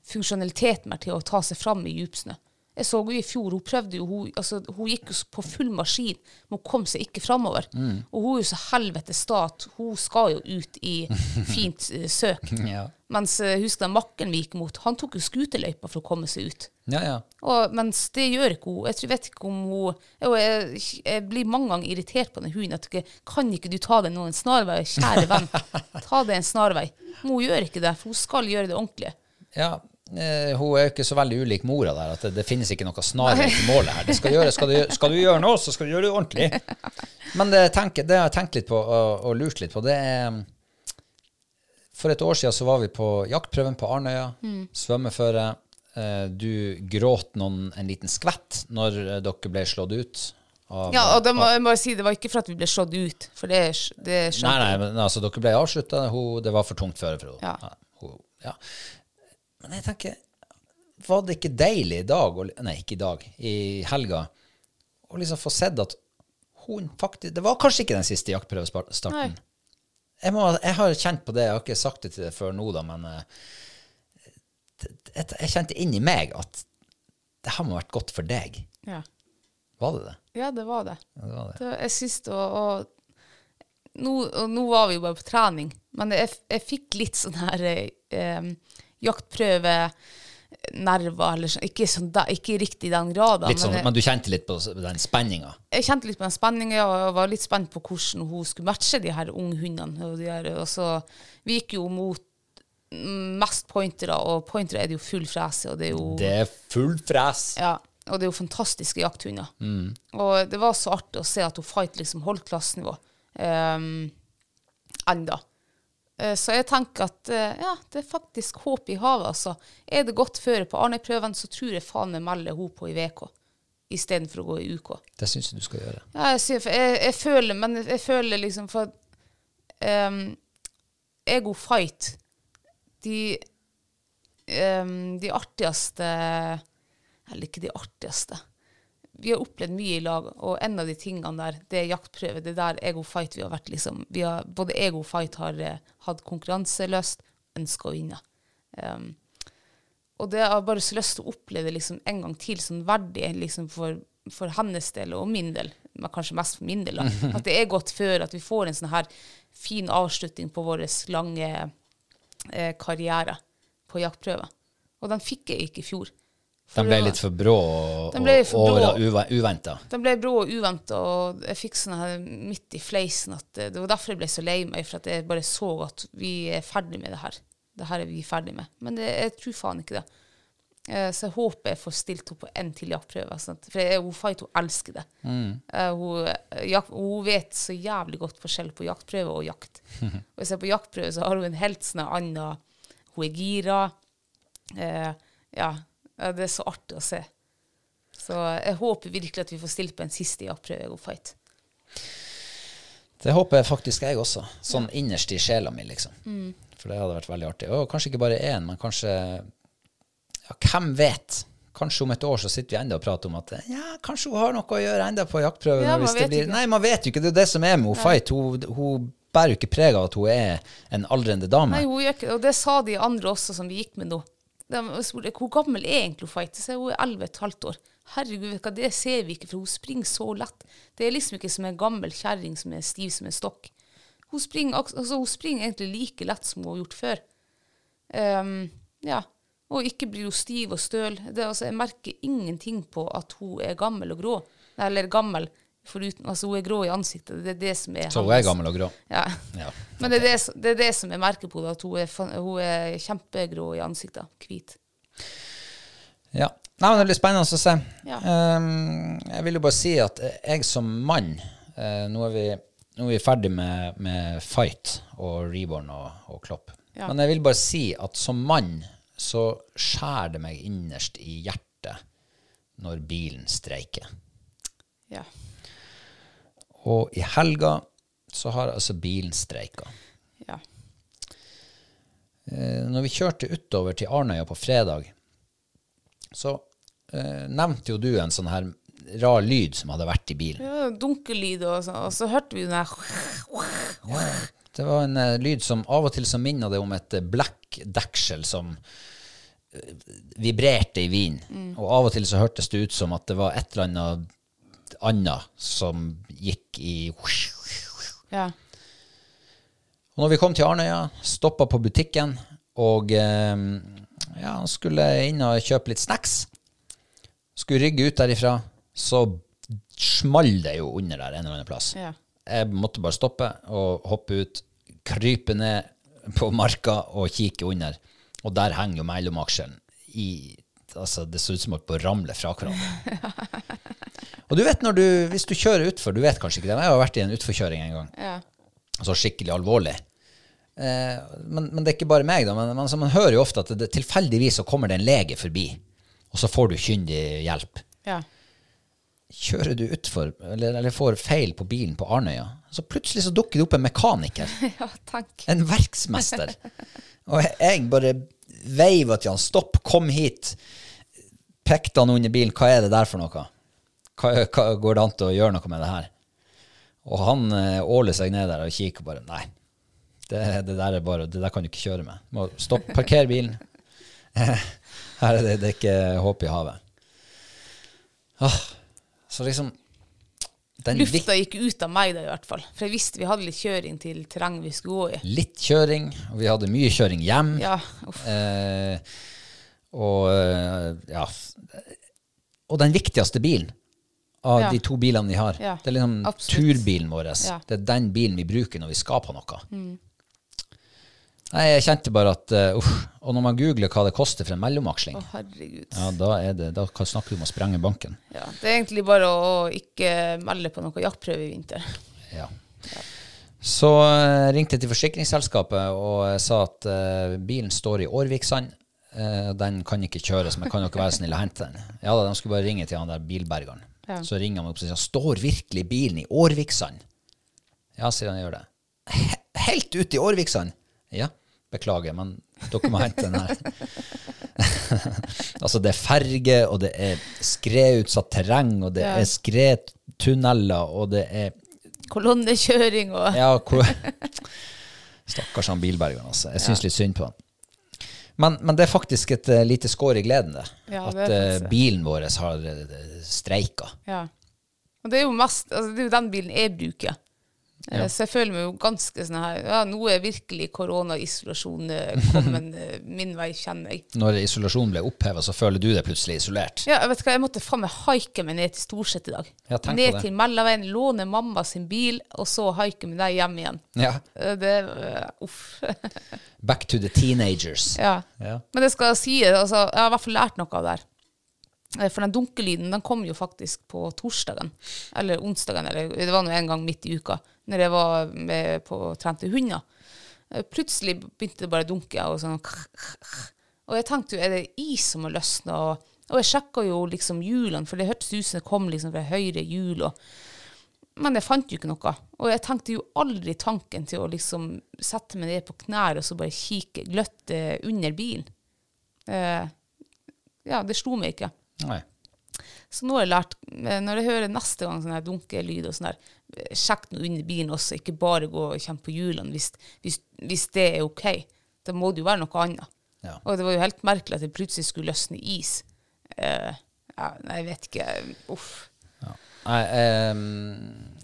funksjonalitet mer til å ta seg fram i djupsnø. Jeg så henne i fjor, hun prøvde jo, hun, altså, hun gikk jo på full maskin, men hun kom seg ikke framover. Og hun er jo så helvete sta at hun skal jo ut i fint uh, søk. Ja, Mens eh, husk den makken vi gikk mot, han tok jo skuterløypa for å komme seg ut. ja. ja. Og, mens det gjør ikke hun. Jeg tror, vet ikke om hun jeg, jeg blir mange ganger irritert på den hunden. At ikke, kan ikke du ta deg nå en snarvei? Kjære venn, ta det en snarvei. Men hun gjør ikke det, for hun skal gjøre det ordentlig. Ja, hun er jo ikke så veldig ulik mora der, at det, det finnes ikke noe snarvei til målet her. Det skal, gjøre, skal, du, skal du gjøre noe, så skal du gjøre det ordentlig. Men det, tenker, det har jeg tenkt litt på og, og lurt litt på, det er For et år siden så var vi på jaktprøven på Arnøya, svømmeføre. Eh, Du gråt noen en liten skvett når eh, dere ble slått ut. Av, Ja, og det må jeg bare si, det var ikke for at vi ble slått ut, for det, det Nei, skjønte nei, men altså, dere ble avslutta. Det var for tungt føre for henne. Ja. ja. Men jeg tenker, var det ikke deilig i dag, nei, ikke i dag, i helga, å liksom få sett at hun faktisk Det var kanskje ikke den siste jaktprøvestarten. Jeg, må, jeg har kjent på det, jeg har ikke sagt det til deg før nå, da, men eh, jeg kjente inni meg at det her må ha vært godt for deg. Ja. Var det det? ja, det var det. Ja, det var det. det jeg syns det var og, nå, og nå var vi jo bare på trening, men jeg, jeg fikk litt sånn her eh, jaktprøvenerver, eller sånn. Ikke, sånn, da, ikke riktig i den grad. Litt sånn, men men du kjente litt på den spenninga? jeg kjente litt på den spenningen, og var litt spent på hvordan hun skulle matche de her unghundene. Og her, og så, vi gikk jo mot mm, mest pointere, og pointere er det jo full frese. Og det Det er full fres. ja, og det er jo fantastiske jakthunder. Og det var så artig å se at hun fight liksom holdt klassenivå um, enda. Eh, Så jeg tenker at eh, ja, det er faktisk håp i havet. altså. Er det godt føre på Arne-prøven, så tror jeg faen meg melder hun på i VK istedenfor å gå i UK. Det syns jeg du skal gjøre. Ja, jeg, jeg, jeg føler, men jeg føler liksom for um, Ego Fight De um, De artigste Eller ikke de artigste. Vi har opplevd mye i lag, og en av de tingene der, det er jaktprøve. Det er der Ego Fight vi har vært liksom vi har, Både Ego Fight har eh, hatt konkurranselyst, ønska å vinne. Um, og det har bare så lyst til å oppleve det liksom en gang til, sånn verdig liksom for, for hennes del og min del, men kanskje mest for min del. Da. At det er godt før at vi får en sånn her fin avslutning på vår lange eh, karriere på jaktprøve. Og den fikk jeg ikke i fjor. For De ble litt for brå og, og uventa. De ble brå og uventa, og jeg fikk sånn her midt i fleisen at det, det var derfor jeg ble så lei meg, for at jeg bare så at vi er ferdig med det her. Det her er vi ferdig med. Men det, jeg tror faen ikke det. Eh, så jeg håper jeg får stilt henne på en til jaktprøve. Sånn for jeg, hun Fight hun elsker det. Mm. hun, jak, hun vet så jævlig godt forskjell på jaktprøve og jakt. og hvis jeg er på jaktprøve, så har hun en helt sånn annen Hun er gira. Eh, ja, eh, det er så artig å se. Så jeg håper virkelig at vi får stilt på en siste jaktprøve. God fight. Det håper jeg faktisk jeg også. Sånn innerst i sjela mi, liksom. Mm. For det hadde vært veldig artig. Og kanskje ikke bare én, men kanskje ja, Hvem vet? Kanskje om et år så sitter vi enda og prater om at ja, kanskje hun har noe å gjøre enda på jaktprøven. Ja, hvis det blir, ikke. nei, man vet jo ikke. Det er det som er med hun Fight. Hun, hun bærer jo ikke preg av at hun er en aldrende dame. Nei, hun gjør ikke Og det sa de andre også som vi gikk med nå. Spurte hvor gammel er egentlig Fight. Hun er 11 15 år. Herregud, det ser vi ikke, for hun springer så lett. Det er liksom ikke som en gammel kjerring som er stiv som en stokk. Hun springer, altså, hun springer egentlig like lett som hun har gjort før. Um, ja. Og ikke blir hun stiv og støl. Det, altså, jeg merker ingenting på at hun er gammel og grå. Eller gammel. Foruten, altså Hun er grå i ansiktet. Det er det som er Så hun er gammel og grå. Ja. Ja. Men det er det, det er det som er merket på henne, at hun er, hun er kjempegrå i ansiktet. Hvit. Ja. Nei, men Det blir spennende å se. Ja. Um, jeg vil jo bare si at jeg som mann uh, Nå er vi, nå er vi ferdig med, med Fight og Reborn og, og Klopp. Ja. Men jeg vil bare si at som mann så skjærer det meg innerst i hjertet når bilen streiker. Ja. Og i helga så har altså bilen streika. ja. Eh, når vi kjørte utover til Arnøya på fredag, så eh, nevnte jo du en sånn her rar lyd som hadde vært i bilen. ja Dunkelyd, og så, og så hørte vi den der Det var en eh, lyd som av og til så minner det om et eh, blackdeksel som eh, vibrerte i vinen. Og av og til så hørtes det ut som at det var et eller annet annet som gikk i Ja. Og når vi kom til Arnøya, stoppa på butikken og eh, ja, skulle inn og kjøpe litt snacks. Skulle rygge ut derifra, så small det jo under der en eller annen plass. Ja. Jeg måtte bare stoppe og hoppe ut, krype ned på marka og kikke under. Og der henger jo mellomaksjelen i Altså, det så ut som holdt på å ramle fra hverandre. og du vet når du, hvis du kjører utfor, du vet kanskje ikke det, men jeg har vært i en utforkjøring en gang Ja. altså skikkelig alvorlig. Eh, men, men det er ikke bare meg, da. Men, men så man hører jo ofte at det, tilfeldigvis så kommer det en lege forbi, og så får du kyndig hjelp. ja. Kjører du utfor, eller, eller får feil på bilen på Arnøya, så plutselig så dukker det opp en mekaniker. ja, takk. En verksmester. Og jeg, jeg bare veiver til han. Stopp, kom hit. Pekte han under bilen. Hva er det der for noe? Hva, hva, går det an til å gjøre noe med det her? Og han eh, åler seg ned der og kikker bare. Nei, det, det der er bare, det der kan du ikke kjøre med. Må stopp, parker bilen. Her er det, det er ikke håp i havet. Ah, så liksom den Lufta gikk ut av meg da, i hvert fall. For jeg visste vi hadde litt kjøring til terreng vi skulle gå i. Litt kjøring, og vi hadde mye kjøring hjem. Ja, uff. Eh, og eh, ja Og den viktigste bilen av Ja. de to bilene vi har, Ja, det er liksom absolutt. turbilen vår. Ja. Mm. Det er den bilen vi bruker når vi skal på noe. Nei, jeg kjente bare at uh. Og når man googler hva det koster for en mellomaksling, oh, ja, da, er det, da kan snakke vi om å sprenge banken. Ja, det er egentlig bare å ikke melde på noe jaktprøve i vinter. Ja. Så eh, ringte jeg til forsikringsselskapet og sa at uh, bilen står i Årviksand. Eh, den kan ikke kjøres, men kan dere være snill å hente den? Ja da, de skulle bare ringe til han der bilbergeren. Ja. Så ringer han opp og sier står virkelig bilen i Årviksand? Ja, sier han gjør det. «He- Helt ute i Årviksand? Ja, beklager, men dere må hente den her. altså, det er ferge, og det er skredutsatt terreng, og det Ja. er skredtunneler, og det er Kolonnekjøring og ja, hvor Stakkars han bilbergeren, altså. Jeg syns litt synd på han. Men, men det er faktisk et eh, lite skår i gleden, det. Ja, at eh, det. bilen vår har uh, streika. Ja. Og det er jo mest altså Det er jo den bilen jeg bruker. Eh, Så jeg føler meg jo ganske sånn her Ja, nå er virkelig koronaisolasjon eh, kommet eh, min vei, kjenner jeg. Når isolasjonen ble oppheva, så føler du deg plutselig isolert. Ja, jeg vet hva, jeg måtte faen meg haike meg ned til Storset i dag. Ja, tenk ned til Mellaveien, låne mamma sin bil, og så haike med deg hjem igjen. Ja. Det Uff. Back to the teenagers. ja. Ja. Men det skal jeg si, altså, jeg har i hvert fall lært noe av det her. Eh, For den dunkelyden den kom jo faktisk på torsdagen, eller onsdagen, eller det var nå en gang midt i uka, når jeg var med på trente hunder. Eh, Plutselig begynte det bare å dunke, og sånn Og jeg tenkte jo, er det is som har løsna? Og jeg sjekka jo liksom hjulene, for det hørtes ut som det kom liksom fra høyre hjul. Og, men jeg fant jo ikke noe. Og jeg tenkte jo aldri tanken til å liksom sette meg ned på knær og så bare kikke, gløtte under bilen. Eh, ja, det slo meg ikke. Nei. Så nå har jeg lært, eh, når jeg hører neste gang sånn her dunkelyd og sånn her, eh, sjekk nå under bilen også, ikke bare gå og kjenne på hjulene hvis, hvis, hvis det er ok. Da må det jo være noe annet. Ja. Og det var jo helt merkelig at det plutselig skulle løsne is. Uh, ja, jeg vet ikke. Uff. Nei, ehm,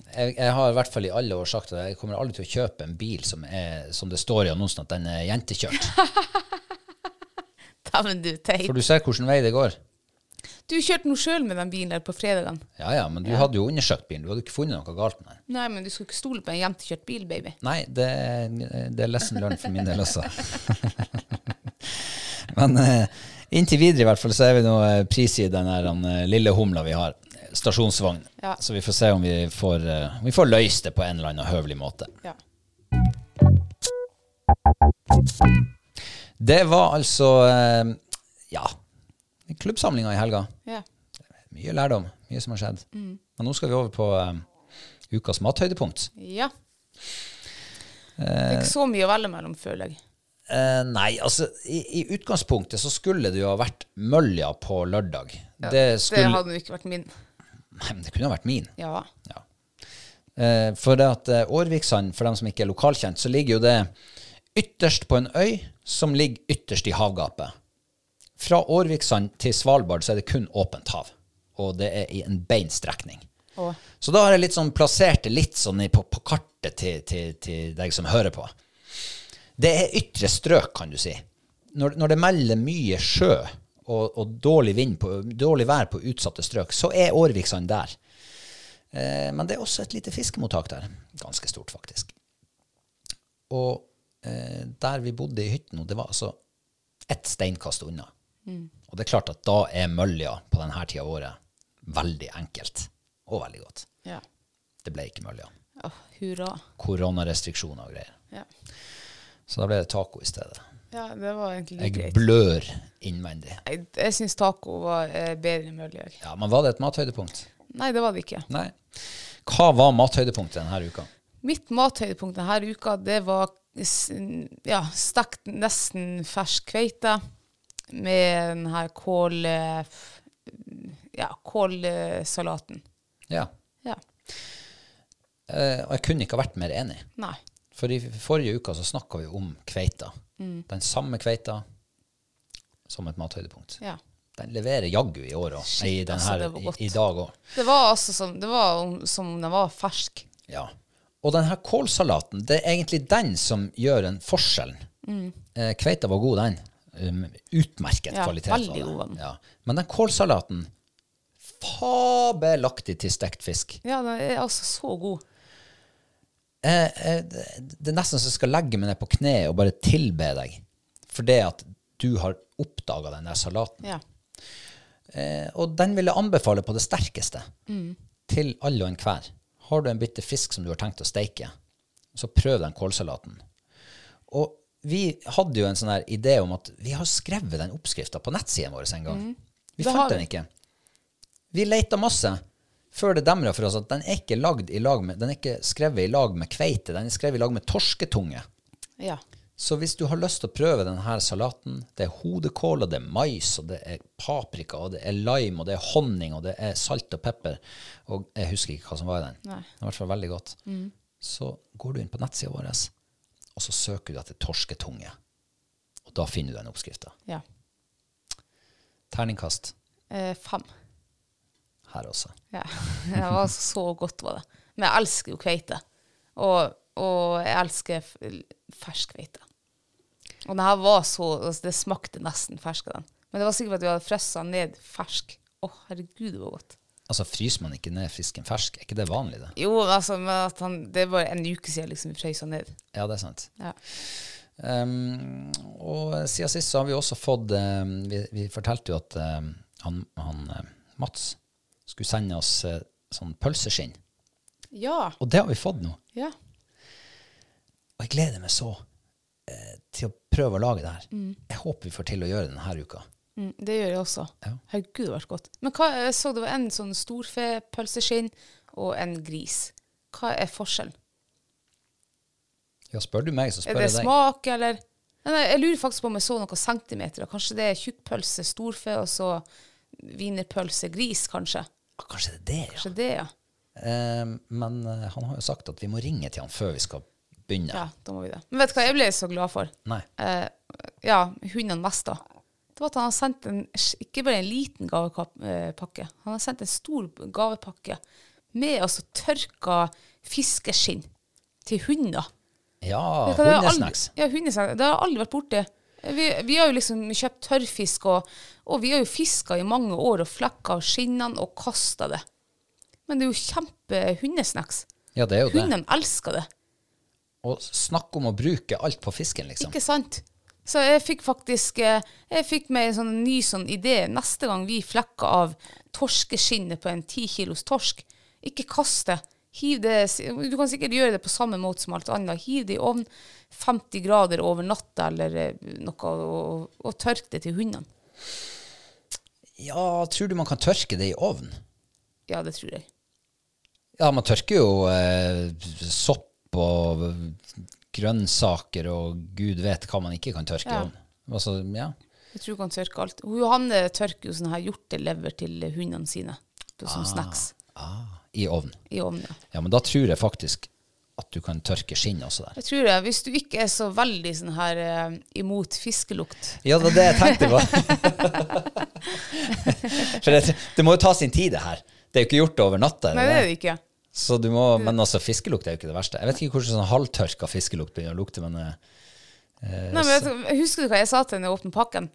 jeg, jeg har i hvert fall i alle år sagt at jeg kommer aldri til å kjøpe en bil som, er, som det står i annonsen at den er jentekjørt. Dæven, du, teit. For du ser hvilken vei det går. Du kjørte nå sjøl med den bilen der på fredagene. Ja ja, men du hadde jo undersøkt bilen. Du hadde ikke funnet noe galt med den. Nei, men du skulle ikke stole på en hjemtekjørt bil, baby. Nei, det, det er lesson learned for min del også. Men eh, inntil videre i hvert fall så er vi nå pris prisgitt den her den, eh, lille humla vi har. Stasjonsvogn. Ja. Så vi får se om vi får, eh, om vi får løst det på en eller annen høvelig måte. Ja. Det var altså eh, ja, klubbsamlinga i helga. ja. Mye lærdom, mye som har skjedd. Men nå skal vi over på eh, ukas mathøydepunkt. Ja. Det er ikke så mye å velge mellom, føler jeg. Uh, nei, altså i, i utgangspunktet så skulle det jo ha vært mølja på lørdag. det Det skulle hadde jo ikke vært min. Nei, men det kunne ha vært min. Ja. Ja. Uh, for det at eh, Årviksand, for dem som ikke er lokalkjent, så ligger jo det ytterst på en øy som ligger ytterst i havgapet. Fra Årviksand til Svalbard så er det kun åpent hav, og det er i en bein strekning. Så da har jeg litt sånn plassert det litt sånn på, på kartet til, til, til deg som hører på. Det er ytre strøk, kan du si. Når, når det melder mye sjø og, og dårlig, vind på, dårlig vær på utsatte strøk, så er Årviksand der. Eh, men det er også et lite fiskemottak der. Ganske stort, faktisk. Og eh, der vi bodde i hytten nå, det var altså ett steinkast unna. Og det er klart at da er mølja på denne tida av året veldig enkelt og veldig godt. ja. Det ble ikke mølja. Oh, hurra. Koronarestriksjoner og greier. Ja. Så da ble det taco i stedet. ja, det var egentlig litt Jeg blør innvendig. Jeg, jeg syns taco var eh, bedre enn mølje. Ja, Men var det et mathøydepunkt? Nei, det var det ikke. Nei. Hva var mathøydepunktet denne uka? Mitt mathøydepunkt denne uka, det var ja, stekt nesten fersk kveite med den her kål... eh, Ja, kålsalaten. Ja. Ja. Eh, og jeg kunne ikke ha vært mer enig. Nei. For i forrige uke så snakka vi om kveita. Mm. Den samme kveita som et mathøydepunkt. Ja. Den leverer jaggu i år òg. I, altså, i, i dag òg. Det var altså som, det var om- som den var fersk. Ja. Og denne kålsalaten, det er egentlig den som gjør en forskjell. Eh, kveita var god, den. Um, utmerket. Ja, kvalitet. veldig god vann. Ja. Men den kålsalaten Fabelaktig til stekt fisk. Ja, den er altså så god. Eh, eh, det det er nesten så jeg skal legge meg ned på kne og bare tilbe deg for det at du har oppdaga den der salaten. Ja. Eh, og den vil jeg anbefale på det sterkeste Mm. til alle og enhver. Har du en bitte fisk som du har tenkt å steike, så prøv den kålsalaten. Og vi hadde jo en sånn her idé om at vi har skrevet den oppskrifta på nettsiden vår en gang. Vi Mm. Det fant den ikke. Vi leita masse før det demra for oss at den er ikke lagd i lag med, den er ikke skrevet i lag med kveite, den er skrevet i lag med torsketunge. ja. Så hvis du har lyst til å prøve denne salaten, det er hodekål, og det er mais, og det er paprika, og det er lime, og det er honning, og det er salt og pepper, og jeg husker ikke hva som var i den. Nei. Det var i hvert fall veldig godt. Så går du inn på nettsida vår, og så søker du etter torsketunge. Og da finner du den oppskrifta. ja. Terningkast Eh, fem. her også. Ja. Det var altså så godt, var det. Men jeg elsker jo kveite. Og, og jeg elsker fersk kveite. Og den her var så altså Det smakte nesten fersk av den. Men det var sikkert at vi hadde fressa ned fersk. Å, herregud, det var godt. Altså, fryser man ikke ned fisken fersk? Er ikke det vanlig, det? Jo, altså, men at han, det var en uke siden liksom, vi frøys han ned. Ja, det er sant. Ja. Um, og siden sist så har vi også fått um, vi, vi fortalte jo at um, han, han uh, Mats skulle sende oss uh, sånn pølseskinn. Ja. Og det har vi fått nå. ja. Og jeg gleder meg så uh, til å prøve å lage det her. Jeg håper vi får til å gjøre det denne uka. Mm, det gjør jeg også. Ja. Herregud, det ble godt. Men hva, jeg så det var en sånn storfepølseskinn og en gris. Hva er forskjellen? Ja, spør du meg, så Er spør det jeg deg. smak, eller nei, nei, Jeg lurer faktisk på om jeg så noen centimeter. Kanskje det er tjukkpølse, storfe, og så wienerpølse, gris, kanskje. Ah, Kanskje det er det, ja. Kanskje det, ja. Eh, men uh, han har jo sagt at vi må ringe til han før vi skal begynne. Ja, da må vi det. Men vet du hva jeg ble så glad for? Nei. Eh, ja, hundene mest, da. Det var at han har sendt en, ikke bare en liten gavepakke, han har sendt en stor gavepakke med altså tørka fiskeskinn til hunder. Ja, det hundesnacks. Ja, hundesnacks. Det har aldri vært borti. Vi, vi har jo liksom kjøpt tørrfisk, og, og vi har jo fiska i mange år og flekka av skinnene og kasta det. Men det er jo kjempe hundesnacks. Ja, det er jo det. Hundene elsker det. Og snakk om å bruke alt på fisken, liksom. Ikke sant? Så jeg fikk faktisk eh, Jeg fikk meg en sånn ny sånn idé. Neste gang vi flekker av torskeskinnet på en ti kilos torsk, ikke kast det. Hiv det Du kan sikkert gjøre det på samme måte som alt annet. Hiv det i ovn 50 grader over natta eller eh, noe, og, og tørk det til hundene. Ja, tror du man kan tørke det i ovn? Ja, det tror jeg. Ja, man tørker jo eh, sopp og grønnsaker og gud vet hva man ikke kan tørke Ja. Altså, ja. Jeg tror hun kan tørke alt. Hun Johanne tørker jo sånn her hjortelever til hundene sine som som snacks Ah, I ovn. i ovn, Ja. Ja, men da tror jeg faktisk at du kan tørke skinn også der. Jeg tror det, Hvis du ikke er så veldig sånn her eh, imot fiskelukt Ja, det var det jeg tenkte på. For det, det må jo ta sin tid, det her. Det er jo ikke gjort over natta. Nei, det er det ikke. Så du må, men altså, fiskelukt er jo ikke det verste. Jeg vet ikke hvordan sånn halvtørka fiskelukt begynner å lukte, men eh, Nei, men du, Husker du hva jeg sa til henne da jeg åpnet pakken?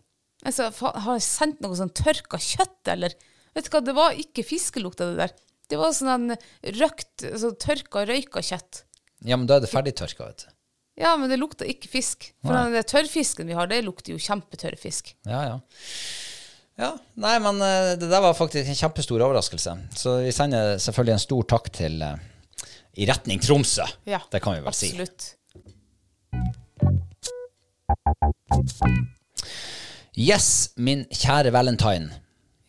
Jeg sa, har jeg sendt noe sånn tørka kjøtt, eller? Vet du hva, det var ikke fiskelukt av det der. Det var sånn en røkt, altså tørka, røyka kjøtt. ja, men da er det ferdigtørka, vet du. Ja, men det lukta ikke fisk. For Nei. den tørrfisken vi har, det lukter jo kjempetørr fisk. Ja, ja. Ja, nei, men eh, det der var faktisk en kjempestor overraskelse. Så vi sender selvfølgelig en stor takk til uh, i retning Tromsø. Ja, det kan vi vel si. Absolutt. Yes, min kjære valentine.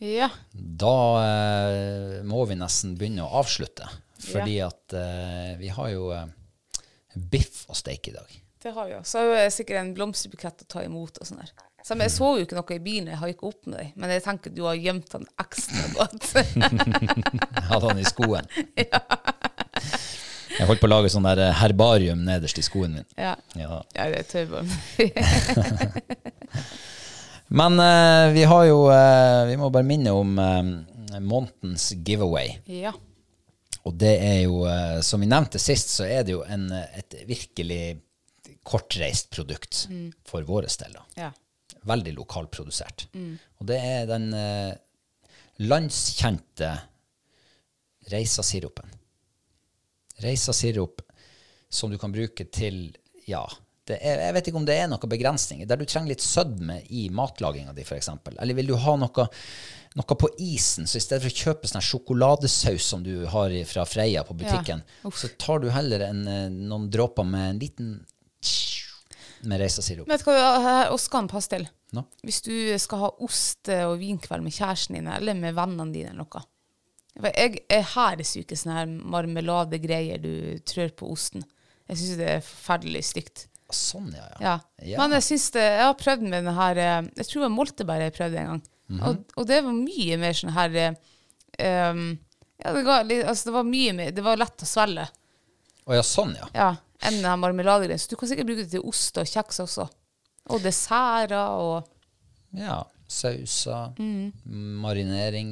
Ja. Da uh, må vi nesten begynne å avslutte. Fordi at uh, vi har jo uh, biff og steik i dag. Det har vi jo. Så har jeg sikkert en blomsterbukett å ta imot og sånn der. Så jeg så jo ikke noe i bilen, jeg har ikke opp med deg. Men jeg tenker du har gjemt den ekstra godt. Hadde han i skoen. Jeg holdt på å lage sånn der eh, herbarium nederst i skoen min. ja. Ja. ja, det er tøybar. Men eh, vi har jo eh, Vi må bare minne om eh, månedens giveaway. ja. Og det er jo, eh, som vi nevnte sist, så er det jo en, eh, et virkelig kortreist produkt for våre del. ja. Veldig lokalprodusert. Og det er den eh, landskjente Reisa-sirupen. Reisa-sirup som du kan bruke til Ja, det er, jeg vet ikke om det er noen begrensninger. Der du trenger litt sødme i matlaginga di, f.eks. Eller vil du ha noe, noe på isen, så i stedet for å kjøpe sånn sjokoladesaus som du har fra Freia på butikken, så tar du heller en, eh, noen dråper med en liten med Reisa-sirup. Vet du hva også kan pass til? No. Hvis du skal ha ost- og vinkveld med kjæresten din, eller med vennene dine eller noe. Jeg, jeg her jo ikke sånne her marmeladegreier du trør på osten. Jeg syns det er forferdelig stygt. Sånn, ja, ja. Ja. Ja. Men jeg synes det, jeg har prøvd med den her eh, Jeg tror det var moltebær jeg prøvde en gang. Mhm. og, og det var mye mer sånn her eh, um, Ja, det, ga, altså det var mye mer Det var lett å svelge. Å ja, sånn, ja. Ja, enn den her marmeladegreien. Så du kan sikkert bruke det til ost og kjeks også. Og desserter og Ja, sauser, marinering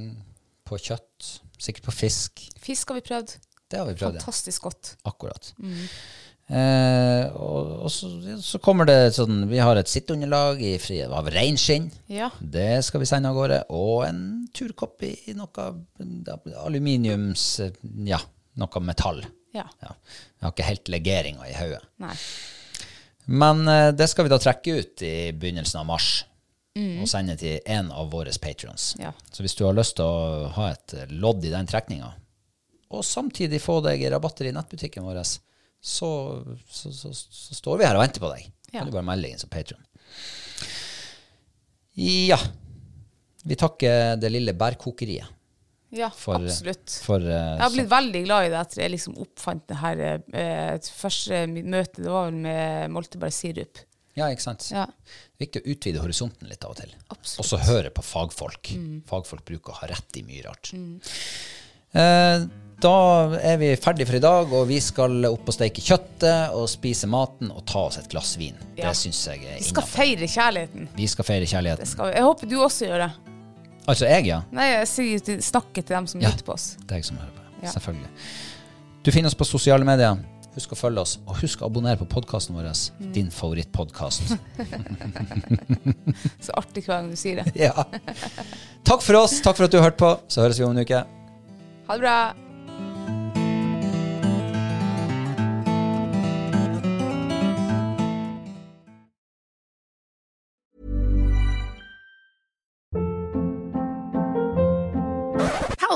på kjøtt, sikkert på fisk. Fisk har vi prøvd. Det har vi prøvd. Fantastisk godt. Akkurat. Eh, og og så, så kommer det sånn Vi har et sitteunderlag i fri, av reinskinn. Ja. Det skal vi sende av gårde. Og en turkopp i, i noe aluminiums Ja, noe metall. Ja. Ja. Jeg har ikke helt legeringa i hodet. Men eh, det skal vi da trekke ut i begynnelsen av mars. Og sende til en av våre patrons. Ja. Så hvis du har lyst til å ha et lodd i den trekninga, og samtidig få deg rabatter i nettbutikken vår, så, så, så, så står vi her og venter på deg. Ja. Kan du bare melde inn som patron. Ja. Vi takker det lille bærkokeriet Ja, for, absolutt. for uh, Jeg har blitt veldig glad i det etter jeg liksom oppfant det her uh, første møte. Det var vel med moltebærsirup. Ja, ikke sant? Ja. Viktig å utvide horisonten litt av og til. Absolutt. Og så høre på fagfolk. Fagfolk bruker å ha rett i mye rart. Eh, da er vi ferdige for i dag, og vi skal opp og steike kjøttet og spise maten og ta oss et glass vin. Ja. Det syns jeg er Vi skal feire kjærligheten. Vi skal feire Det kjærligheten. skal vi. Jeg håper du også gjør det. Altså jeg, ja. Nei, jeg sier til, snakker til dem som Ja. lytter på oss. Deg som hører på. Ja. Selvfølgelig. Du finner oss på sosiale medier. Husk å følge oss, og husk å abonnere på podkasten vår. Din favorittpodkast. Så artig hver gang du sier det. ja. Takk for oss. Takk for at du hørte på. Så høres vi om en uke. Ha det bra.